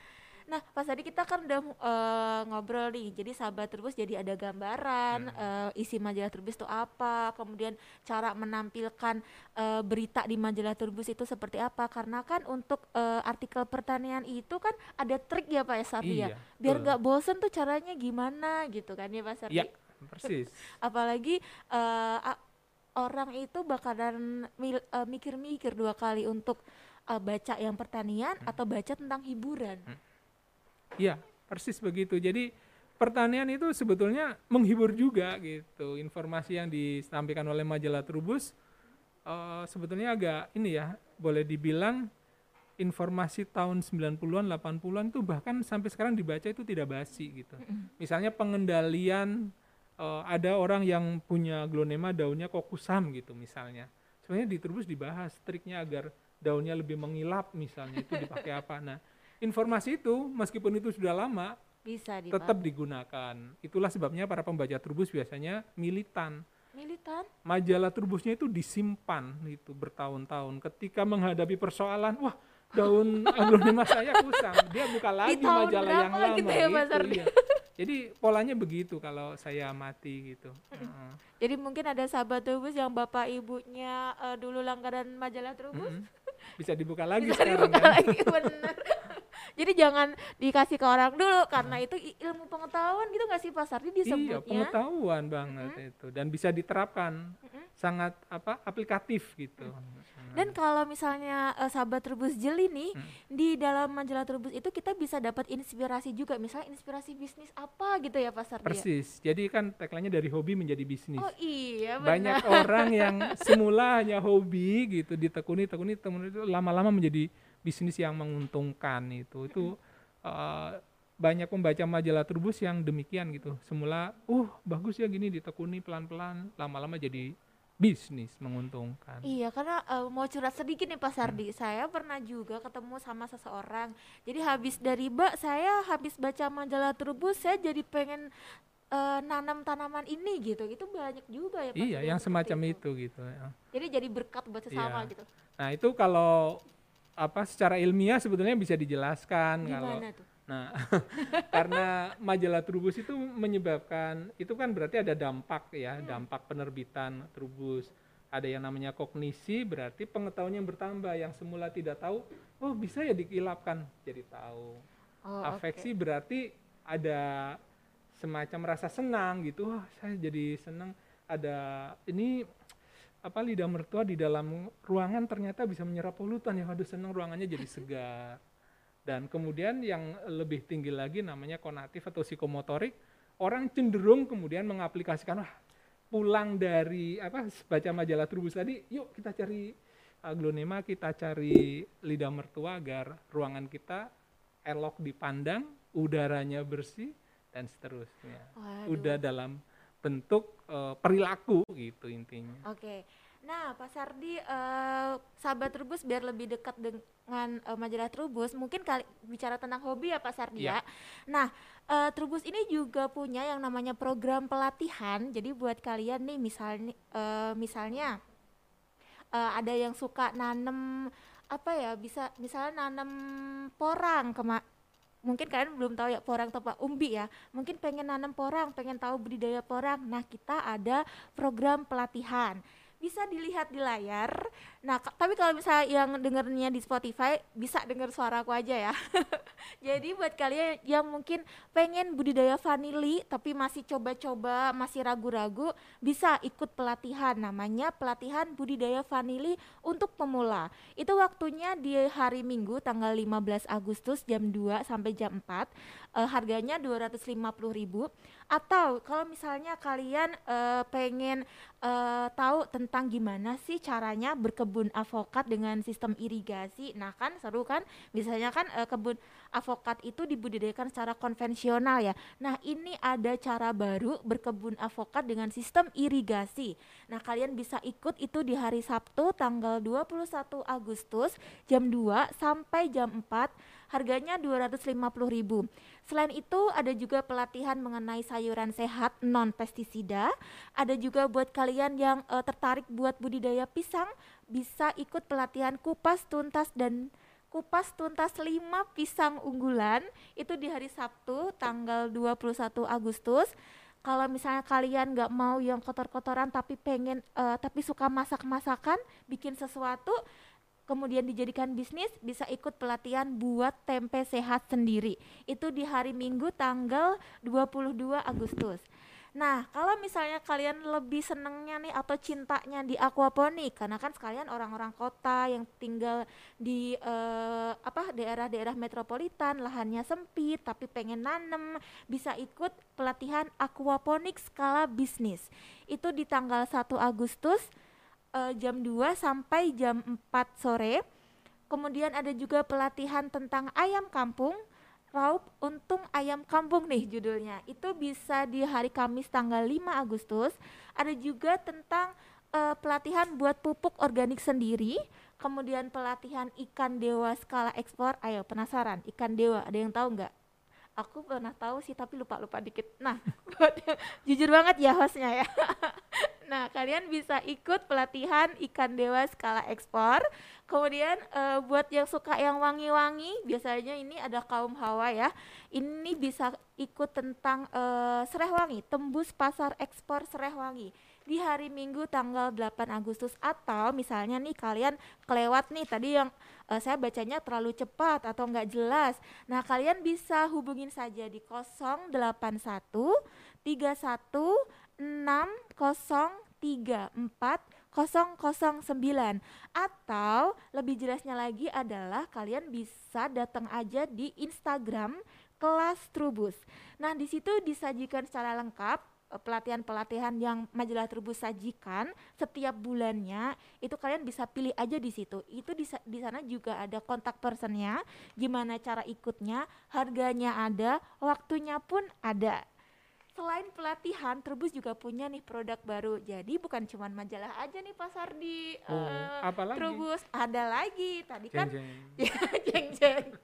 Nah, Pak Sadi kita kan udah eh, ngobrol nih. Jadi sahabat Trubus jadi ada gambaran Hmm. eh, isi majalah Trubus itu apa, kemudian cara menampilkan eh, berita di majalah Trubus itu seperti apa. Karena kan untuk eh, artikel pertanian itu kan ada trik ya Pak ya Sardi ya. Iya, Biar betul. nggak bosen tuh caranya gimana gitu kan ya Pak Sardi. Iya, persis. <laughs> Apalagi a- orang itu bakalan mikir-mikir dua kali untuk eh, baca yang pertanian Hmm. atau baca tentang hiburan. Iya, persis begitu. Jadi pertanian itu sebetulnya menghibur juga gitu. Informasi yang disampaikan oleh majalah Trubus eh, sebetulnya agak ini ya, boleh dibilang informasi tahun 90-an, 80-an itu bahkan sampai sekarang dibaca itu tidak basi gitu. Misalnya pengendalian eh, ada orang yang punya glonema daunnya kokusam gitu misalnya. Sebenarnya di Trubus dibahas triknya agar daunnya lebih mengilap misalnya itu dipakai apa. Nah, informasi itu meskipun itu sudah lama Bisa dipakai. tetap digunakan. Itulah sebabnya para pembaca Trubus biasanya militan. Militan? Majalah Trubusnya itu disimpan itu bertahun-tahun. Ketika menghadapi persoalan, wah daun <laughs> aglonema saya kusam, dia buka lagi tahun majalah yang berapa lama gitu ya, Mas gitu, Ardi? iya. Jadi polanya begitu kalau saya mati gitu. Jadi mungkin ada sahabat Trubus yang bapak ibunya eh, dulu langganan majalah Trubus. Mm-mm. Bisa dibuka lagi Bisa sekarang dibuka kan. lagi bener. <laughs> Jadi jangan dikasih ke orang dulu karena itu i- ilmu pengetahuan gitu nggak sih Pak Sardi Iya, disebutnya? pengetahuan banget itu dan bisa diterapkan. Sangat apa? aplikatif gitu. Dan kalau misalnya eh, sahabat Trubus jeli nih Hmm. di dalam majalah Trubus itu kita bisa dapat inspirasi juga, misalnya inspirasi bisnis apa gitu ya Pak Sardi? ya? Persis. Jadi kan tagline dari hobi menjadi bisnis. Oh iya Banyak benar. orang yang semula hanya hobi gitu ditekuni tekuni tekuni itu lama-lama menjadi bisnis yang menguntungkan itu. Itu eh, banyak pembaca majalah Trubus yang demikian gitu. Semula, uh bagus ya gini ditekuni pelan-pelan, lama-lama jadi bisnis menguntungkan. Iya, karena uh, mau curhat sedikit nih Pak Sardi, hmm. saya pernah juga ketemu sama seseorang. Jadi habis dari Mbak, saya habis baca majalah Trubus, saya jadi pengen uh, nanam tanaman ini gitu. Itu banyak juga ya Pak. Iya, yang semacam itu. itu gitu ya. Jadi jadi berkat buat sesama iya. gitu. Nah, itu kalau apa secara ilmiah sebetulnya bisa dijelaskan Gimana kalau tuh? Nah, <laughs> karena majalah Trubus itu menyebabkan itu kan berarti ada dampak ya, hmm. dampak penerbitan Trubus. Ada yang namanya kognisi, berarti pengetahuan yang bertambah yang semula tidak tahu, oh bisa ya dikilapkan jadi tahu. Oh, Afeksi okay. berarti ada semacam rasa senang gitu, wah saya jadi senang ada ini apa lidah mertua di dalam ruangan ternyata bisa menyerap polutan ya, waduh senang ruangannya jadi segar. Dan kemudian yang lebih tinggi lagi namanya konatif atau psikomotorik, orang cenderung kemudian mengaplikasikan wah pulang dari apa baca majalah Trubus tadi, yuk kita cari aglonema, kita cari lidah mertua agar ruangan kita elok dipandang, udaranya bersih dan seterusnya. Waduh. Udah dalam bentuk uh, perilaku gitu intinya. Oke. Okay. Nah, Pak Sardi, uh, sahabat Trubus biar lebih dekat dengan uh, majalah Trubus, mungkin kali bicara tentang hobi ya Pak Sardi yeah. ya. Nah, uh, Trubus ini juga punya yang namanya program pelatihan. Jadi buat kalian nih, misalnya, uh, misalnya uh, ada yang suka nanem apa ya, bisa misalnya nanem porang kema mungkin kalian belum tahu ya porang atau umbi ya. Mungkin pengen nanam porang pengen tahu budidaya porang. Nah kita ada program pelatihan bisa dilihat di layar. Nah, tapi kalau misalnya yang dengernya di Spotify bisa denger suaraku aja ya. <laughs> Jadi buat kalian yang mungkin pengen budidaya vanili tapi masih coba-coba, masih ragu-ragu, bisa ikut pelatihan namanya pelatihan budidaya vanili untuk pemula. Itu waktunya di hari Minggu tanggal 15 Agustus jam 2 sampai jam 4. Uh, eh, harganya 250.000 atau kalau misalnya kalian uh, pengen uh, tahu tentang gimana sih caranya berkebun avokat dengan sistem irigasi. Nah, kan seru kan? Misalnya kan uh, kebun avokat itu dibudidayakan secara konvensional ya. Nah, ini ada cara baru berkebun avokat dengan sistem irigasi. Nah, kalian bisa ikut itu di hari Sabtu tanggal 21 Agustus jam 2 sampai jam 4 harganya 250.000. Selain itu ada juga pelatihan mengenai sayuran sehat non pestisida. Ada juga buat kalian yang uh, tertarik buat budidaya pisang bisa ikut pelatihan kupas tuntas dan kupas tuntas 5 pisang unggulan itu di hari Sabtu tanggal 21 Agustus kalau misalnya kalian nggak mau yang kotor-kotoran tapi pengen uh, tapi suka masak-masakan bikin sesuatu kemudian dijadikan bisnis bisa ikut pelatihan buat tempe sehat sendiri. Itu di hari Minggu tanggal 22 Agustus. Nah, kalau misalnya kalian lebih senengnya nih atau cintanya di aquaponik, karena kan sekalian orang-orang kota yang tinggal di uh, apa daerah-daerah metropolitan, lahannya sempit tapi pengen nanem, bisa ikut pelatihan aquaponik skala bisnis. Itu di tanggal 1 Agustus uh, jam 2 sampai jam 4 sore. Kemudian ada juga pelatihan tentang ayam kampung, raup untung ayam kampung nih judulnya. Itu bisa di hari Kamis tanggal 5 Agustus. Ada juga tentang uh, pelatihan buat pupuk organik sendiri, kemudian pelatihan ikan dewa skala ekspor. Ayo penasaran, ikan dewa ada yang tahu nggak? Aku pernah tahu sih tapi lupa-lupa dikit. Nah, <laughs> jujur banget ya hostnya ya. <laughs> Nah, kalian bisa ikut pelatihan ikan dewa skala ekspor. Kemudian uh, buat yang suka yang wangi-wangi, biasanya ini ada kaum hawa ya. Ini bisa ikut tentang uh, serai wangi, tembus pasar ekspor serai wangi di hari Minggu tanggal 8 Agustus atau misalnya nih kalian kelewat nih tadi yang uh, saya bacanya terlalu cepat atau enggak jelas. Nah, kalian bisa hubungin saja di 081 31 009 atau lebih jelasnya lagi adalah kalian bisa datang aja di Instagram kelas Trubus. Nah, di situ disajikan secara lengkap pelatihan-pelatihan yang majalah Trubus sajikan setiap bulannya itu kalian bisa pilih aja di situ itu di, di sana juga ada kontak personnya gimana cara ikutnya harganya ada waktunya pun ada selain pelatihan, Trubus juga punya nih produk baru. Jadi bukan cuma majalah aja nih Pak Sardi. Oh, uh, lagi? Trubus ada lagi. Tadi kan jeng <laughs> jeng.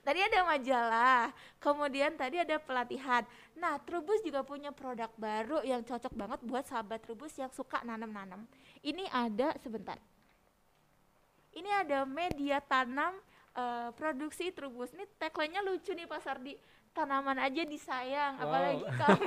Tadi ada majalah, kemudian tadi ada pelatihan. Nah, Trubus juga punya produk baru yang cocok banget buat sahabat Trubus yang suka nanam-nanam. Ini ada sebentar. Ini ada media tanam uh, produksi Trubus. Ini tagline-nya lucu nih Pak Sardi tanaman aja disayang wow. apalagi <laughs> kamu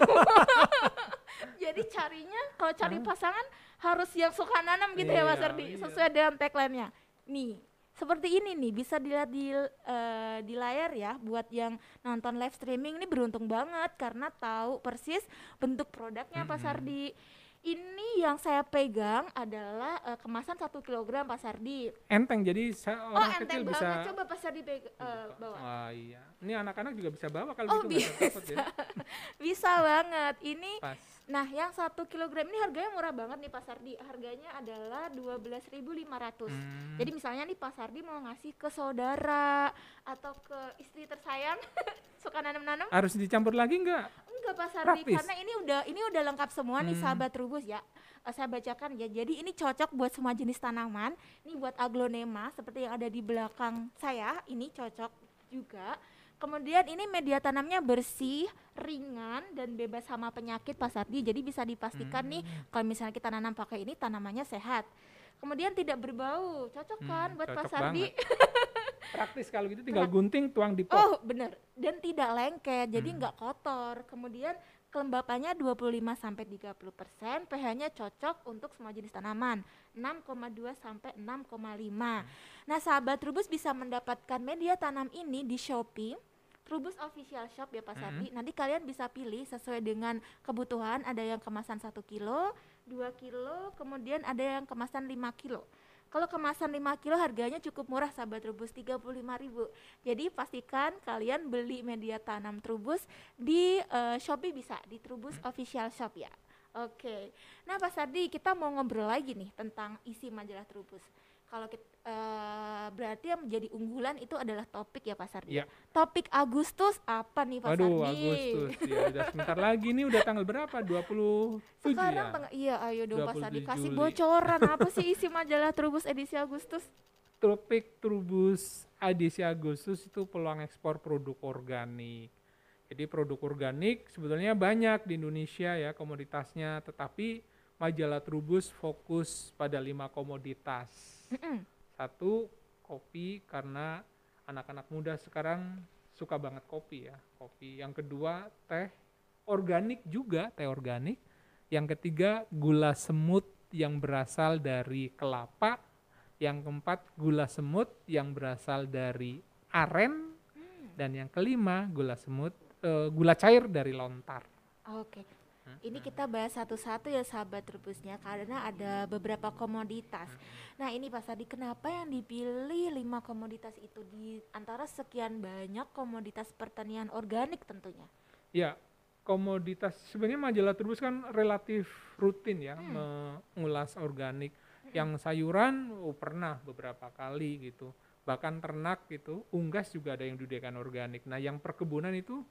<laughs> jadi carinya kalau cari pasangan harus yang suka nanam gitu iya, ya Mas Ardi iya. sesuai dengan tagline-nya nih seperti ini nih bisa dilihat di uh, di layar ya buat yang nonton live streaming ini beruntung banget karena tahu persis bentuk produknya mm -hmm. Pak Sardi ini yang saya pegang adalah uh, kemasan satu kilogram Pak Sardi. Enteng, jadi saya oh, orang oh, kecil bisa. Coba Pak Sardi pega, uh, bawa. Oh iya, ini anak-anak juga bisa bawa kalau oh, gitu. Bisa. ya. <laughs> bisa banget. Ini Pas. Nah, yang satu kilogram ini harganya murah banget nih Pak Sardi. Harganya adalah dua belas ribu lima ratus. Hmm. Jadi misalnya nih Pak Sardi mau ngasih ke saudara atau ke istri tersayang, <laughs> suka nanam-nanam. Harus dicampur lagi enggak? Enggak Pak Sardi, karena ini udah ini udah lengkap semua hmm. nih sahabat Rubus ya. Uh, saya bacakan ya. Jadi ini cocok buat semua jenis tanaman. Ini buat aglonema seperti yang ada di belakang saya. Ini cocok juga Kemudian ini media tanamnya bersih, ringan dan bebas sama penyakit Pak Sardi. Jadi bisa dipastikan hmm. nih kalau misalnya kita nanam pakai ini tanamannya sehat. Kemudian tidak berbau, cocok hmm, kan buat Pak Sardi? <laughs> Praktis kalau gitu tinggal gunting tuang di pot. Oh, bener. Dan tidak lengket, jadi hmm. nggak kotor. Kemudian kelembapannya 25 sampai 30%, pH-nya cocok untuk semua jenis tanaman, 6,2 sampai 6,5. Nah, sahabat Trubus bisa mendapatkan media tanam ini di Shopee. Trubus Official Shop ya Pak Sardi. Hmm. Nanti kalian bisa pilih sesuai dengan kebutuhan. Ada yang kemasan 1 kilo, 2 kilo, kemudian ada yang kemasan 5 kilo. Kalau kemasan 5 kilo harganya cukup murah sahabat Trubus 35.000. Jadi pastikan kalian beli media tanam Trubus di uh, Shopee bisa di Trubus Official Shop ya. Oke. Okay. Nah, Pak Sardi, kita mau ngobrol lagi nih tentang isi majalah Trubus kalau kita uh, berarti yang menjadi unggulan itu adalah topik ya Pak Sardi. Ya. Topik Agustus apa nih Pak Aduh, Sardi? Agustus. Ya udah sebentar lagi nih udah tanggal berapa? 27 Sekarang ya? Tengah, iya ayo dong Pak Sardi kasih Juli. bocoran <laughs> apa sih isi majalah Trubus edisi Agustus? Topik Trubus edisi Agustus itu peluang ekspor produk organik. Jadi produk organik sebetulnya banyak di Indonesia ya komoditasnya, tetapi majalah Trubus fokus pada lima komoditas satu kopi karena anak-anak muda sekarang suka banget kopi ya, kopi. Yang kedua teh organik juga, teh organik. Yang ketiga gula semut yang berasal dari kelapa. Yang keempat gula semut yang berasal dari aren. Hmm. Dan yang kelima gula semut, uh, gula cair dari lontar. Oke. Okay. Ini kita bahas satu-satu ya sahabat rebusnya karena ada beberapa komoditas. Nah ini Pak Sadi kenapa yang dipilih lima komoditas itu di antara sekian banyak komoditas pertanian organik tentunya? Ya komoditas sebenarnya majalah Trubus kan relatif rutin ya hmm. mengulas organik. Hmm. Yang sayuran oh, pernah beberapa kali gitu. Bahkan ternak gitu, unggas juga ada yang dudukan organik. Nah yang perkebunan itu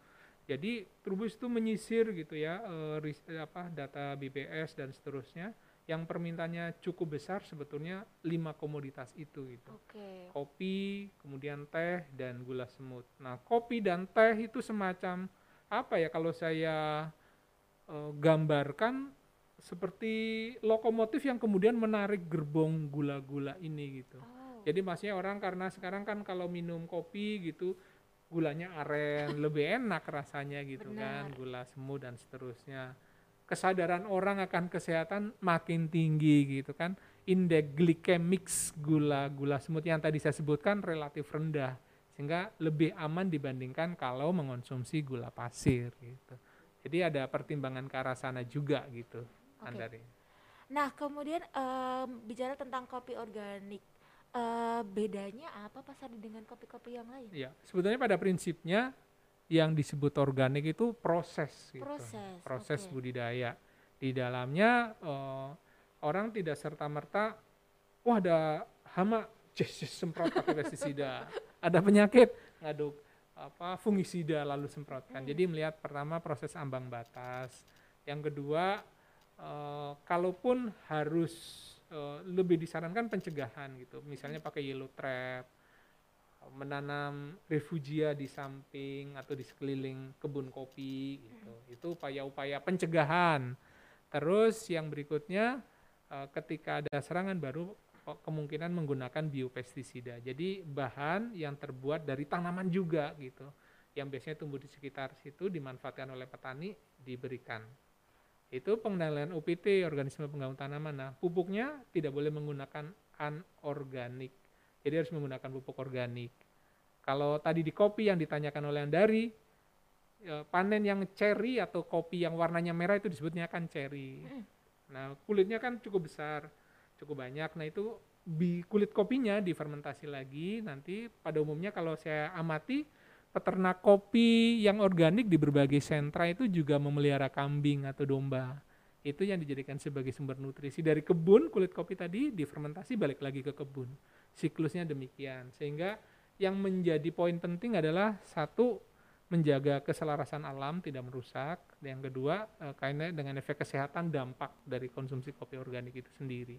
jadi Trubus itu menyisir gitu ya uh, ris, apa data BPS dan seterusnya yang permintaannya cukup besar sebetulnya lima komoditas itu gitu. Okay. Kopi, kemudian teh dan gula semut. Nah, kopi dan teh itu semacam apa ya kalau saya uh, gambarkan seperti lokomotif yang kemudian menarik gerbong gula-gula ini gitu. Oh. Jadi maksudnya orang karena sekarang kan kalau minum kopi gitu gulanya aren lebih enak rasanya gitu Benar. kan gula semu dan seterusnya kesadaran orang akan kesehatan makin tinggi gitu kan indeks glikemik gula gula semut yang tadi saya sebutkan relatif rendah sehingga lebih aman dibandingkan kalau mengonsumsi gula pasir gitu jadi ada pertimbangan ke arah sana juga gitu okay. Andari. Nah kemudian um, bicara tentang kopi organik Uh, bedanya apa Pak Sadi dengan kopi-kopi yang lain? Ya, sebetulnya pada prinsipnya yang disebut organik itu proses gitu. Proses, proses oke. budidaya di dalamnya eh, orang tidak serta merta wah ada hama <laughs> yes, semprot pakai pestisida <laughs> ada penyakit ngaduk apa fungisida lalu semprotkan Hmm. jadi melihat pertama proses ambang batas yang kedua eh, kalaupun harus eh, lebih disarankan pencegahan gitu misalnya pakai yellow trap menanam refugia di samping atau di sekeliling kebun kopi gitu. Itu upaya-upaya pencegahan. Terus yang berikutnya eh, ketika ada serangan baru kemungkinan menggunakan biopestisida. Jadi bahan yang terbuat dari tanaman juga gitu. Yang biasanya tumbuh di sekitar situ dimanfaatkan oleh petani diberikan. Itu pengendalian UPT organisme pengganggu tanaman. Nah, pupuknya tidak boleh menggunakan anorganik. Jadi harus menggunakan pupuk organik. Kalau tadi di kopi yang ditanyakan oleh Andari, eh, panen yang cherry atau kopi yang warnanya merah itu disebutnya kan cherry. Nah, kulitnya kan cukup besar, cukup banyak. Nah, itu di kulit kopinya difermentasi lagi. Nanti pada umumnya kalau saya amati peternak kopi yang organik di berbagai sentra itu juga memelihara kambing atau domba. Itu yang dijadikan sebagai sumber nutrisi dari kebun kulit kopi tadi difermentasi balik lagi ke kebun. Siklusnya demikian. Sehingga yang menjadi poin penting adalah satu menjaga keselarasan alam tidak merusak. Yang kedua eh, kaitannya dengan efek kesehatan dampak dari konsumsi kopi organik itu sendiri.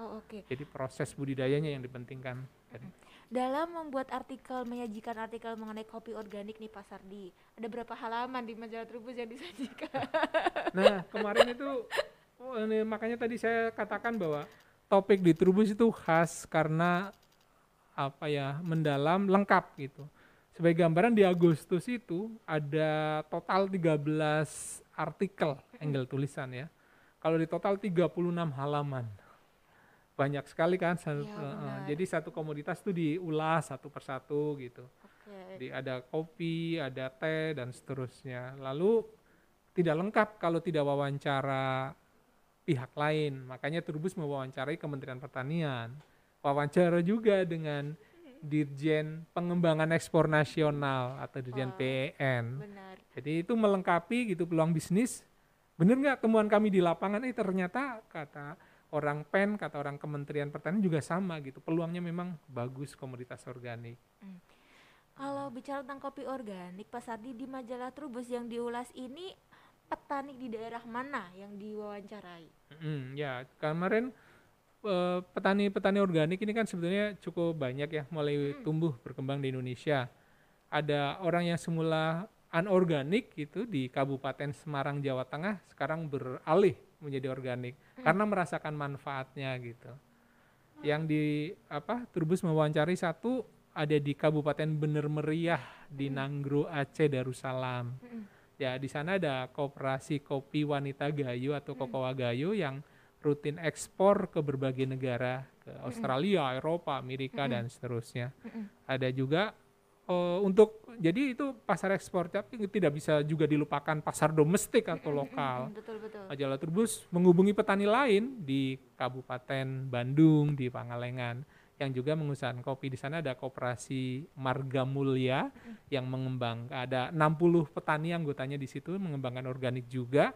Oh, oke. Jadi proses budidayanya yang dipentingkan. Jadi, Dalam membuat artikel, menyajikan artikel mengenai kopi organik nih Pak Sardi, ada berapa halaman di majalah Trubus yang disajikan? <laughs> Nah, kemarin itu oh, makanya tadi saya katakan bahwa topik di Trubus itu khas karena apa ya, mendalam, lengkap gitu. Sebagai gambaran di Agustus itu ada total 13 artikel angle tulisan ya. Kalau di total 36 halaman. Banyak sekali kan. satu- eh, benar. jadi satu komoditas itu diulas satu persatu gitu. Oke. Jadi ada kopi, ada teh dan seterusnya. Lalu tidak lengkap kalau tidak wawancara pihak lain. Makanya Turbus mewawancarai Kementerian Pertanian. Wawancara juga dengan Dirjen Pengembangan Ekspor Nasional atau Dirjen Wah. PEN. Benar. Jadi itu melengkapi gitu peluang bisnis. Bener nggak temuan kami di lapangan? Eh ternyata kata orang PEN, kata orang Kementerian Pertanian juga sama gitu. Peluangnya memang bagus komoditas organik. Kalau bicara tentang kopi organik, Pak Sardi di majalah Trubus yang diulas ini petani di daerah mana yang diwawancarai? Mm, ya, kemarin eh, petani-petani organik ini kan sebetulnya cukup banyak ya, mulai tumbuh berkembang di Indonesia. Ada orang yang semula anorganik gitu di Kabupaten Semarang, Jawa Tengah, sekarang beralih menjadi organik karena merasakan manfaatnya gitu. Yang di apa? Turbus mewawancari satu ada di Kabupaten Bener Meriah di Nanggro Aceh Darussalam. Ya, di sana ada koperasi kopi wanita Gayo atau Kokowa Gayo yang rutin ekspor ke berbagai negara, ke Australia, Eropa, Amerika dan seterusnya. Ada juga eh, untuk jadi itu pasar ekspor tapi tidak bisa juga dilupakan pasar domestik atau lokal. Betul betul. Majalah Turbus menghubungi petani lain di Kabupaten Bandung, di Pangalengan, yang juga mengusahakan kopi. Di sana ada koperasi Marga Mulia yang mengembang. Ada 60 petani anggotanya di situ mengembangkan organik juga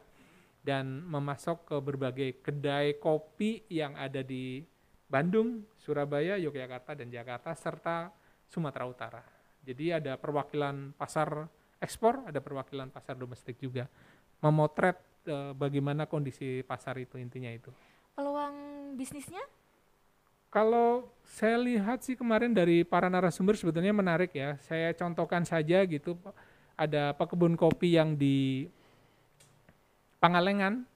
dan memasok ke berbagai kedai kopi yang ada di Bandung, Surabaya, Yogyakarta, dan Jakarta, serta Sumatera Utara. Jadi ada perwakilan pasar ekspor, ada perwakilan pasar domestik juga. Memotret eh, bagaimana kondisi pasar itu intinya itu. Peluang bisnisnya? Kalau saya lihat sih kemarin dari para narasumber sebetulnya menarik ya. Saya contohkan saja gitu. Ada pekebun kopi yang di Pangalengan.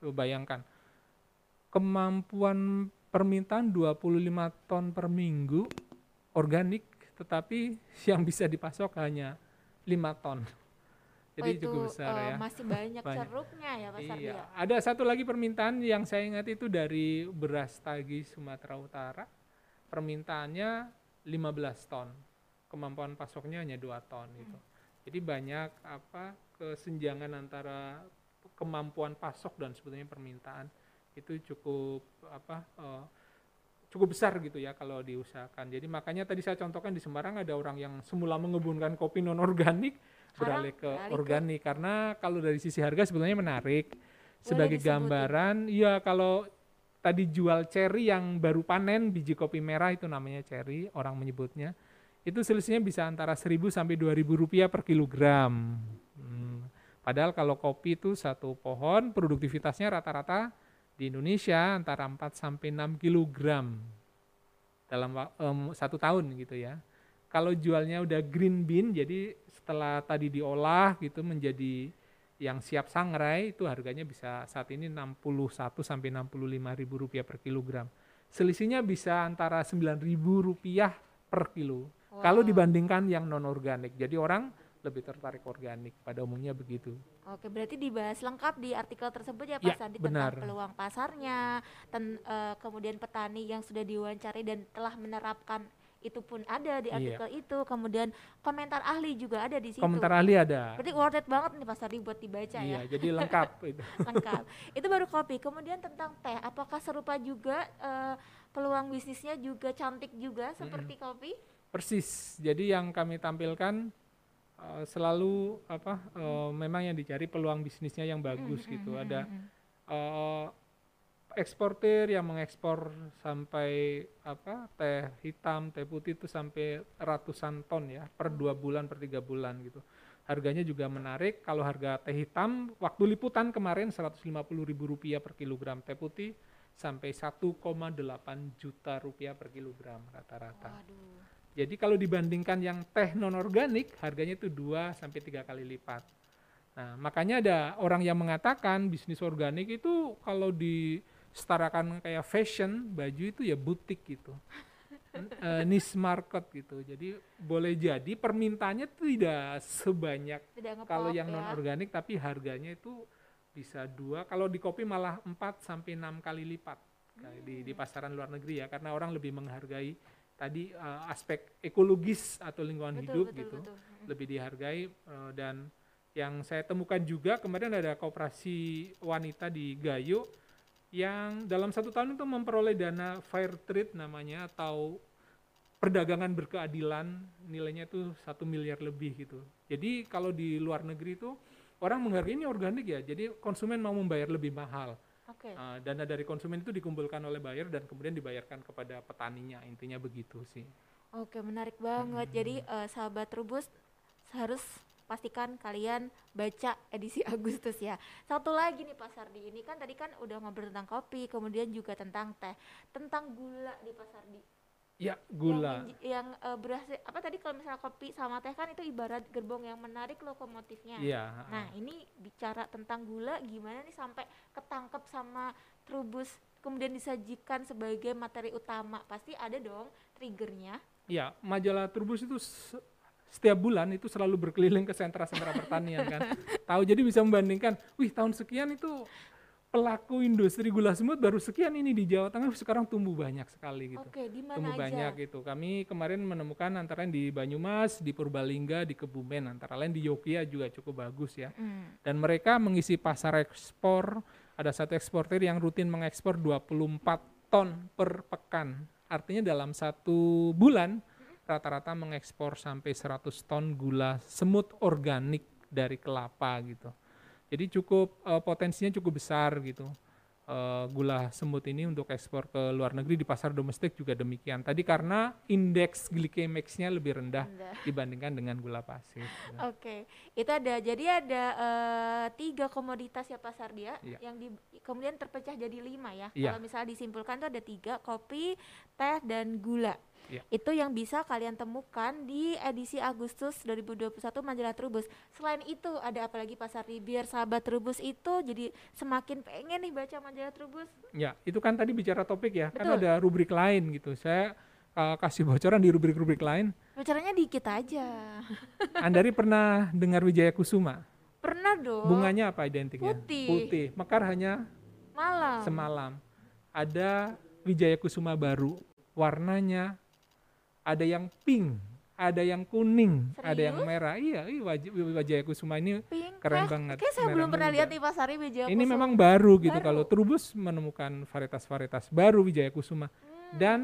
Coba bayangkan. Kemampuan permintaan 25 ton per minggu organik tetapi <laughs> yang bisa dipasok hanya 5 ton. Jadi oh, itu cukup besar eh, ya. masih banyak, <laughs> Banyak. ceruknya ya Pak Sardi Iya, ya? ada satu lagi permintaan yang saya ingat itu dari beras tagi Sumatera Utara. Permintaannya 15 ton. Kemampuan pasoknya hanya 2 ton gitu. Jadi banyak apa kesenjangan antara kemampuan pasok dan sebetulnya permintaan itu cukup apa eh, cukup besar gitu ya kalau diusahakan. Jadi makanya tadi saya contohkan di Semarang ada orang yang semula mengebunkan kopi non organik, beralih ke beralih ke- organik karena kalau dari sisi harga sebetulnya menarik. Sebagai disebutin. gambaran, ya kalau tadi jual cherry yang baru panen biji kopi merah itu namanya cherry, orang menyebutnya. Itu selisihnya bisa antara 1000 sampai 2000 rupiah per kilogram. Hmm, Padahal kalau kopi itu satu pohon produktivitasnya rata-rata di Indonesia antara 4 sampai 6 kilogram dalam em, satu tahun gitu ya. Kalau jualnya udah green bean, jadi setelah tadi diolah gitu menjadi yang siap sangrai itu harganya bisa saat ini 61 sampai 65 ribu rupiah per kilogram. Selisihnya bisa antara 9 ribu rupiah per kilo. Kalau Wow. dibandingkan yang non organik, jadi orang lebih tertarik organik pada umumnya begitu. Oke, berarti dibahas lengkap di artikel tersebut ya Ya, Pak Sandi benar. tentang peluang pasarnya, ten- eh, kemudian petani yang sudah diwawancari dan telah menerapkan itu pun ada di Iya. artikel itu, kemudian komentar ahli juga ada di situ. Komentar ahli ada. Berarti worth it banget nih Pak Sandi buat dibaca Iya, ya, jadi <laughs> lengkap itu. lengkap. itu baru kopi. Kemudian tentang teh, apakah serupa juga eh, peluang bisnisnya juga cantik juga seperti kopi? Persis. Jadi yang kami tampilkan eh, selalu apa eh, memang yang dicari peluang bisnisnya yang bagus Mm, gitu. Ada eh, eksportir yang mengekspor sampai apa teh hitam, teh putih itu sampai ratusan ton ya per dua bulan per tiga bulan gitu. Harganya juga menarik. Kalau harga teh hitam waktu liputan kemarin 150.000 rupiah per kilogram teh putih sampai 1,8 juta rupiah per kilogram rata-rata. Waduh. Jadi kalau dibandingkan yang teh non organik harganya itu 2 sampai tiga kali lipat. Nah, makanya ada orang yang mengatakan bisnis organik itu kalau disetarakan kayak fashion, baju itu ya butik gitu. Eh, niche market gitu. Jadi boleh jadi permintaannya tidak sebanyak Tidak kalau yang ya. non organik tapi harganya itu bisa dua kalau di kopi malah 4 sampai enam kali lipat kayak di di Hmm. pasaran luar negeri ya karena orang lebih menghargai tadi eh, aspek ekologis atau lingkungan Betul, hidup betul, gitu betul. Lebih dihargai eh, dan yang saya temukan juga kemarin ada kooperasi wanita di Gayo yang dalam satu tahun itu memperoleh dana fair trade namanya atau perdagangan berkeadilan nilainya itu satu miliar lebih gitu. Jadi kalau di luar negeri itu orang menghargai ini organik ya, jadi konsumen mau membayar lebih mahal. Oke. Uh, dana dari konsumen itu dikumpulkan oleh buyer dan kemudian dibayarkan kepada petaninya, intinya begitu sih. Oke, menarik banget. Jadi eh, sahabat Trubus harus pastikan kalian baca edisi <laughs> Agustus ya. Satu lagi nih Pak Sardi, ini kan tadi kan udah ngobrol tentang kopi, kemudian juga tentang teh, tentang gula di Pak Sardi. Ya, Yang, gula. menj- yang eh, berhasil apa tadi kalau misalnya kopi sama teh kan itu ibarat gerbong yang menarik lokomotifnya. Iya. Nah, ini bicara tentang gula gimana nih sampai ketangkep sama Trubus kemudian disajikan sebagai materi utama. Pasti ada dong triggernya. Ya, majalah Turbus itu se- setiap bulan itu selalu berkeliling ke sentra-sentra pertanian kan. <laughs> Tahu jadi bisa membandingkan, wih tahun sekian itu pelaku industri gula semut baru sekian ini di Jawa Tengah sekarang tumbuh banyak sekali gitu. Oke, di mana tumbuh aja? banyak gitu. Kami kemarin menemukan antara lain di Banyumas, di Purbalingga, di Kebumen, antara lain di Yogyakarta juga cukup bagus ya. Mm. Dan mereka mengisi pasar ekspor, ada satu eksportir yang rutin mengekspor 24 ton per pekan. Artinya dalam satu bulan rata-rata mengekspor sampai 100 ton gula semut organik dari kelapa gitu. Jadi cukup eh, potensinya cukup besar gitu. Eh, gula semut ini untuk ekspor ke luar negeri di pasar domestik juga demikian. Tadi karena indeks glycemicsnya lebih rendah Rendah. <laughs> dibandingkan dengan gula pasir. gitu. Oke, itu ada. Jadi ada eh, tiga komoditas ya pasar dia, Iya. yang di, kemudian terpecah jadi lima ya. Iya. Kalau misalnya disimpulkan tuh ada tiga, kopi, teh, dan gula. Iya. Itu yang bisa kalian temukan di edisi Agustus 2021 majalah Trubus. Selain itu ada apa lagi pasar di biar sahabat Trubus itu jadi semakin pengen nih baca majalah Trubus. Ya, itu kan tadi bicara topik ya, kan Betul. ada rubrik lain gitu. Saya uh, kasih bocoran di rubrik-rubrik lain. Bicaranya dikit aja. <laughs> Andari pernah dengar Wijaya Kusuma? Pernah dong. Bunganya apa identiknya? Putih. Putih. Mekar hanya malam. semalam. Ada Wijaya Kusuma baru. Warnanya ada yang pink, ada yang kuning, ada yang Serius? merah. Iya, iya Waj- Wijaya Kusuma ini Pink. keren banget. Kayak saya Merah belum pernah muda. lihat nih Pasar Wijaya ini Kusuma. memang baru gitu. Baru. Kalau Trubus menemukan varietas-varietas baru Wijaya Kusuma. Hmm, Dan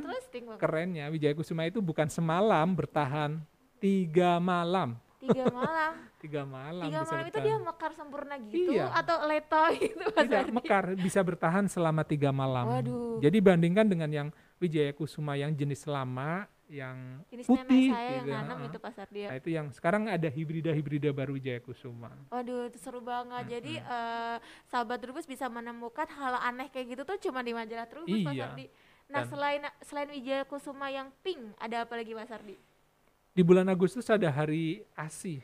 kerennya Wijaya Kusuma itu bukan semalam bertahan tiga malam Tiga <laughs> malam. tiga malam Tiga malam itu bertahan. dia mekar sempurna gitu Iya. atau leto <laughs> gitu Mas tidak Ardi? mekar bisa bertahan selama tiga malam. Waduh. Jadi bandingkan dengan yang Wijaya Kusuma yang jenis lama yang Jenis putih saya yang gitu, nanam heeh. itu Pak Sardi ya. Nah, itu yang sekarang ada hibrida-hibrida baru Wijaya Kusuma. Waduh, itu seru banget. Jadi eh, sahabat Trubus bisa menemukan hal aneh kayak gitu tuh cuma di majalah Trubus Pak Iya. Sardi. Nah, Dan- selain selain Wijaya Kusuma yang pink, ada apa lagi Pak Sardi? Di bulan Agustus ada hari ASI.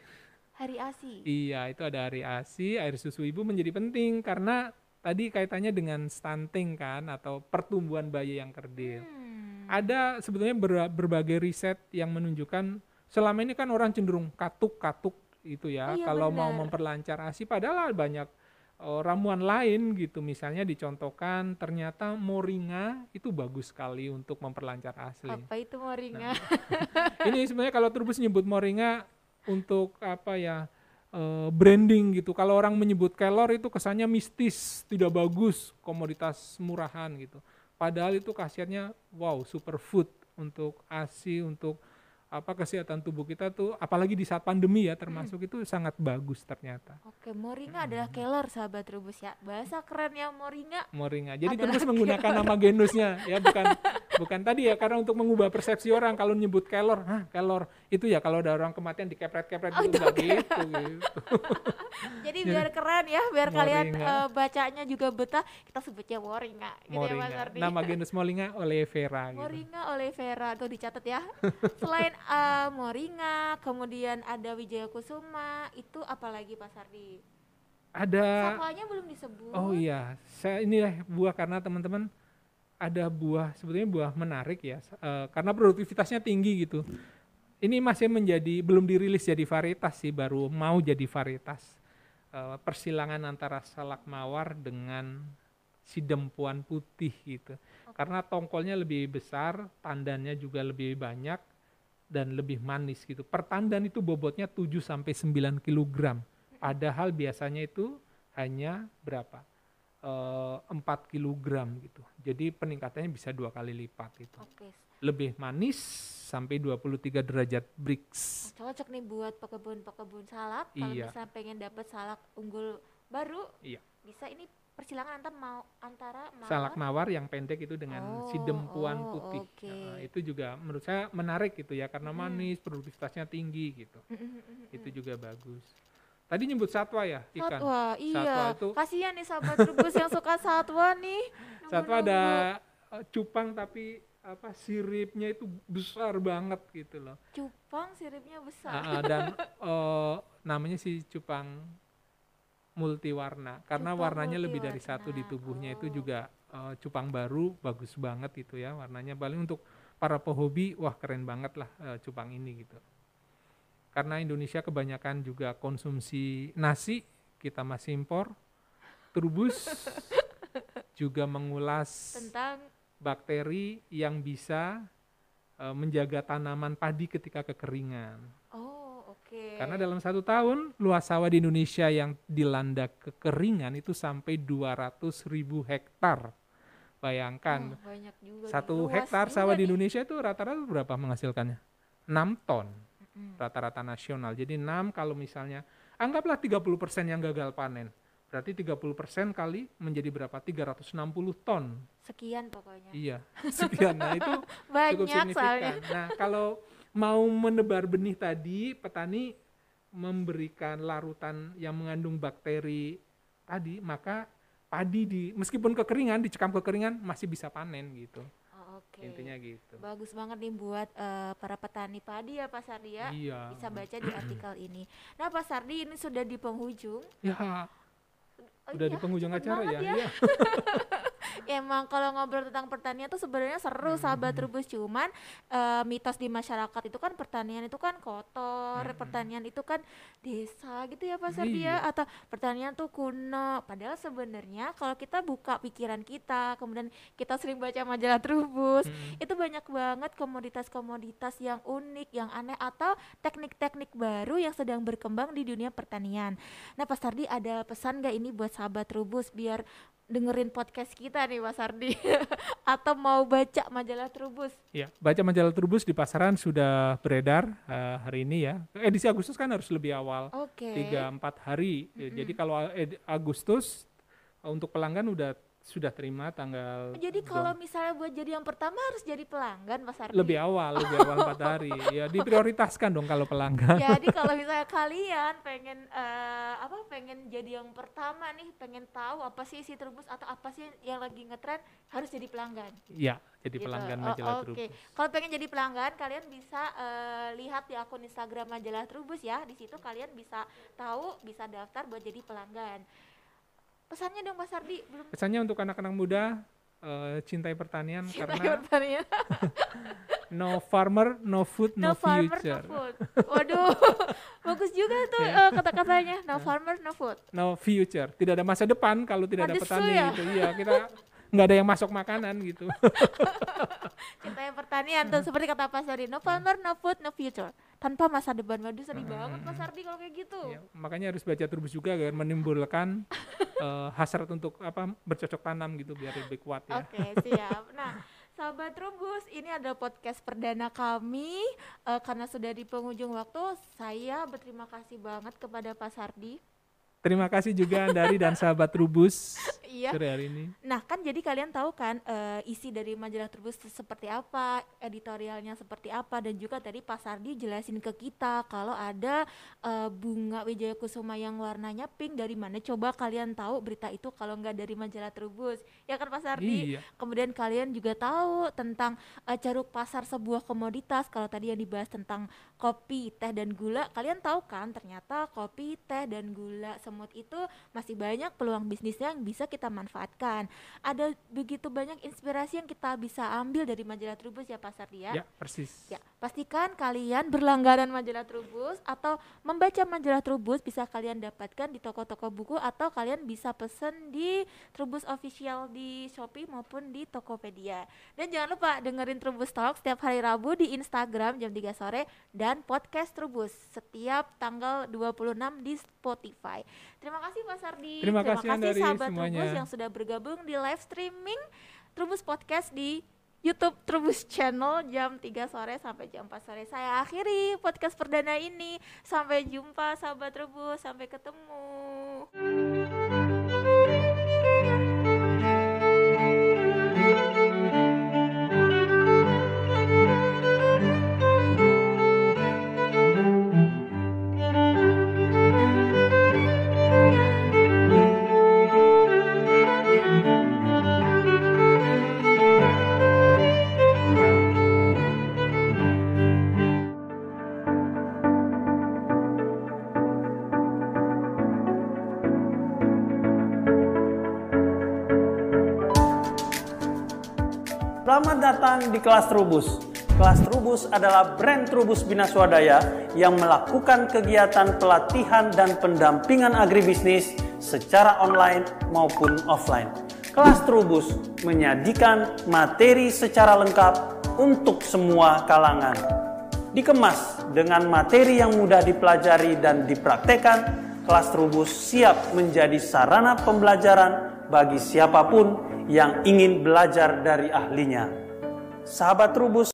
Hari ASI. Iya, itu ada hari ASI, air susu ibu menjadi penting karena tadi kaitannya dengan stunting kan atau pertumbuhan bayi yang kerdil. Hmm. Ada sebetulnya ber- berbagai riset yang menunjukkan selama ini kan orang cenderung katuk-katuk itu ya Oh iya, kalau mau benar. memperlancar ASI padahal banyak eh, ramuan lain gitu misalnya dicontohkan ternyata moringa itu bagus sekali untuk memperlancar ASI. Apa itu moringa? ini sebenarnya kalau Turbus nyebut moringa untuk apa ya eh, branding gitu. Kalau orang menyebut kelor itu kesannya mistis, tidak bagus, komoditas murahan gitu. Padahal itu khasiatnya wow superfood untuk ASI untuk apa kesehatan tubuh kita tuh apalagi di saat pandemi ya termasuk itu sangat bagus ternyata Oke, moringa adalah kelor sahabat Trubus ya. Bahasa keren ya moringa. moringa. Jadi terus <laughs> menggunakan nama genusnya ya bukan bukan tadi ya karena untuk mengubah persepsi orang kalau nyebut kelor, hah kelor itu ya kalau ada orang kematian dikepret-kepret Oh, gitu itu enggak gitu, gitu. <laughs> Jadi biar keren ya, biar kalian Moringa. eh, bacanya juga betah, kita sebutnya moringa gitu ya Mas Moringa. Ardi. Nama genus moringa oleifera gitu. Moringa olivera tuh dicatat ya. <laughs> Selain eh, moringa, kemudian ada Wijaya Kusuma, itu apalagi Pak Sardi? Ada Sakwanya belum disebut. Oh iya, saya ini lah buah karena teman-teman ada buah sebetulnya buah menarik ya eh, karena produktivitasnya tinggi gitu. Ini masih menjadi belum dirilis jadi varietas sih, baru mau jadi varietas. Eh, persilangan antara salak mawar dengan si dempuan putih gitu. Karena tongkolnya lebih besar, tandannya juga lebih banyak dan lebih manis gitu. Per tandan itu bobotnya 7 sampai 9 kg. Padahal biasanya itu hanya berapa? Eh, 4 kg gitu. Jadi peningkatannya bisa dua kali lipat gitu. Oke. Lebih manis sampai 23 derajat Brix. Cocok nih buat pekebun-pekebun salak. Kalau Iya. misalnya pengen dapat salak unggul baru, Iya. bisa ini persilangan antara mau antara mawar. Salak mawar yang pendek itu dengan si Oh, dempuan oh, putih. oke. Nah, itu juga menurut saya menarik gitu ya karena Mm. manis, produktivitasnya tinggi gitu. Itu juga bagus. Tadi nyebut satwa ya, ikan. Satwa, iya. itu- Kasihan nih sahabat Trubus yang suka satwa nih. <laughs> Satwa ada eh, cupang tapi apa siripnya itu besar banget gitu loh. cupang siripnya besar. Ah, dan <laughs> eh, namanya si cupang multiwarna. Karena Cupang warnanya lebih dari satu di multiwarna, tubuhnya itu oh. juga eh, cupang baru bagus banget itu ya warnanya. Paling untuk para pehobi wah keren banget lah eh, cupang ini gitu. Karena Indonesia kebanyakan juga konsumsi nasi kita masih impor. Turbus <laughs> juga mengulas Tentang bakteri yang bisa eh, menjaga tanaman padi ketika kekeringan oke. karena dalam satu tahun luas sawah di Indonesia yang dilanda kekeringan itu sampai 200 ribu hektar. Bayangkan Oh, banyak juga satu hektar sawah di nih. Indonesia itu rata-rata berapa menghasilkannya? 6 ton rata-rata nasional. Jadi 6 kalau misalnya anggaplah 30% yang gagal panen. Berarti 30% kali menjadi berapa? 360 ton. Sekian pokoknya. Iya, sekian. Nah, itu <laughs> cukup Banyak soalnya. signifikan. Nah, kalau mau menebar benih tadi, petani memberikan larutan yang mengandung bakteri tadi, maka padi di meskipun kekeringan, dicekam kekeringan masih bisa panen gitu. Oh, oke. Intinya gitu. Bagus banget nih buat eh, para petani padi ya Pak Sardi ya. Iya. Bisa baca di artikel ini. Nah Pak Sardi ini sudah di penghujung. Ya, Oh udah iya, di penghujung acara banget ya. Iya. <laughs> Emang kalau ngobrol tentang pertanian tuh sebenarnya seru sahabat Hmm. Trubus cuman eh, mitos di masyarakat itu kan pertanian itu kan kotor, Hmm. pertanian itu kan desa gitu ya Pak Sardi ya Iya. atau pertanian tuh kuno. Padahal sebenarnya kalau kita buka pikiran kita, kemudian kita sering baca majalah Trubus, Mm. itu banyak banget komoditas-komoditas yang unik, yang aneh atau teknik-teknik baru yang sedang berkembang di dunia pertanian. Nah, Pak Sardi ada pesan gak ini buat sahabat Trubus biar dengerin podcast kita nih Mas Ardi <laughs> atau mau baca majalah Trubus? Ya, baca majalah Trubus di pasaran sudah beredar uh, hari ini ya. Edisi Agustus kan harus lebih awal, Oke. tiga empat hari. Ya, Jadi kalau Agustus uh, untuk pelanggan udah sudah terima tanggal. Jadi kalau misalnya buat jadi yang pertama harus jadi pelanggan Mas Ardi. lebih awal, lebih awal empat <laughs> hari. Ya diprioritaskan dong kalau pelanggan. Jadi kalau <laughs> misalnya kalian pengen eh, apa pengen jadi yang pertama nih, pengen tahu apa sih isi Trubus atau apa sih yang lagi ngetren harus jadi pelanggan. Ya, jadi Gitu. pelanggan Oh, majalah Oke, Trubus. kalau pengen jadi pelanggan, kalian bisa eh, lihat di akun Instagram majalah Trubus ya. Di situ kalian bisa tahu, bisa daftar buat jadi pelanggan. Pesannya dong Mas Ardi, belum Pesannya untuk anak-anak muda eh, cintai pertanian Cintai karena pertanian. <laughs> no farmer, no food, no, No, farmer, no future. food. Waduh, <laughs> bagus juga tuh Ya. eh, kata-katanya. No <laughs> farmer, no food. No future. Tidak ada masa depan kalau tidak ada Madesu petani ya? gitu. Iya, kita nggak ada yang masuk makanan gitu. <laughs> Cintai pertanian tuh seperti kata Pak Sardi. No farmer, no food, no future. Tanpa masa depan. Waduh, sedih banget Mas Sardi kalau kayak gitu. Iya, makanya harus baca Trubus juga agar menimbulkan <laughs> eh, hasrat untuk apa bercocok tanam gitu biar lebih kuat ya. Oke, siap. <laughs> Nah, sahabat Trubus, ini adalah podcast perdana kami. Eh, karena sudah di penghujung waktu, saya berterima kasih banget kepada Pak Sardi. Terima kasih juga dari dan sahabat Trubus Iya. sore hari ini. Nah, kan jadi kalian tahu kan eh, isi dari majalah Trubus seperti apa, editorialnya seperti apa dan juga tadi Pak Sardi jelasin ke kita kalau ada eh, bunga Wijaya Kusuma yang warnanya pink dari mana coba kalian tahu berita itu kalau nggak dari majalah Trubus. Ya kan Pak Sardi? Iya. Kemudian kalian juga tahu tentang eh, ceruk pasar sebuah komoditas. Kalau tadi yang dibahas tentang kopi, teh dan gula, kalian tahu kan ternyata kopi, teh dan gula semut itu masih banyak peluang bisnisnya yang bisa kita manfaatkan. Ada begitu banyak inspirasi yang kita bisa ambil dari majalah Trubus ya Pak Sardi ya. Ya, persis. Ya, pastikan kalian berlangganan majalah Trubus atau membaca majalah Trubus bisa kalian dapatkan di toko-toko buku atau kalian bisa pesen di Trubus official di Shopee maupun di Tokopedia. Dan jangan lupa dengerin Trubus Talk setiap hari Rabu di Instagram jam 3 sore dan podcast Trubus setiap tanggal 26 di Spotify. Terima kasih Pak Sardi. Terima kasih dari sahabat semuanya. Trubus yang sudah bergabung di live streaming Trubus Podcast di YouTube Trubus Channel jam 3 sore sampai jam 4 sore. Saya akhiri podcast perdana ini. Sampai jumpa sahabat Trubus, sampai ketemu. Selamat datang di kelas Trubus. Kelas Trubus adalah brand Trubus Bina Swadaya yang melakukan kegiatan pelatihan dan pendampingan agribisnis secara online maupun offline. Kelas Trubus menyajikan materi secara lengkap untuk semua kalangan. Dikemas dengan materi yang mudah dipelajari dan dipraktekkan, kelas Trubus siap menjadi sarana pembelajaran bagi siapa pun yang ingin belajar dari ahlinya. Sahabat Trubus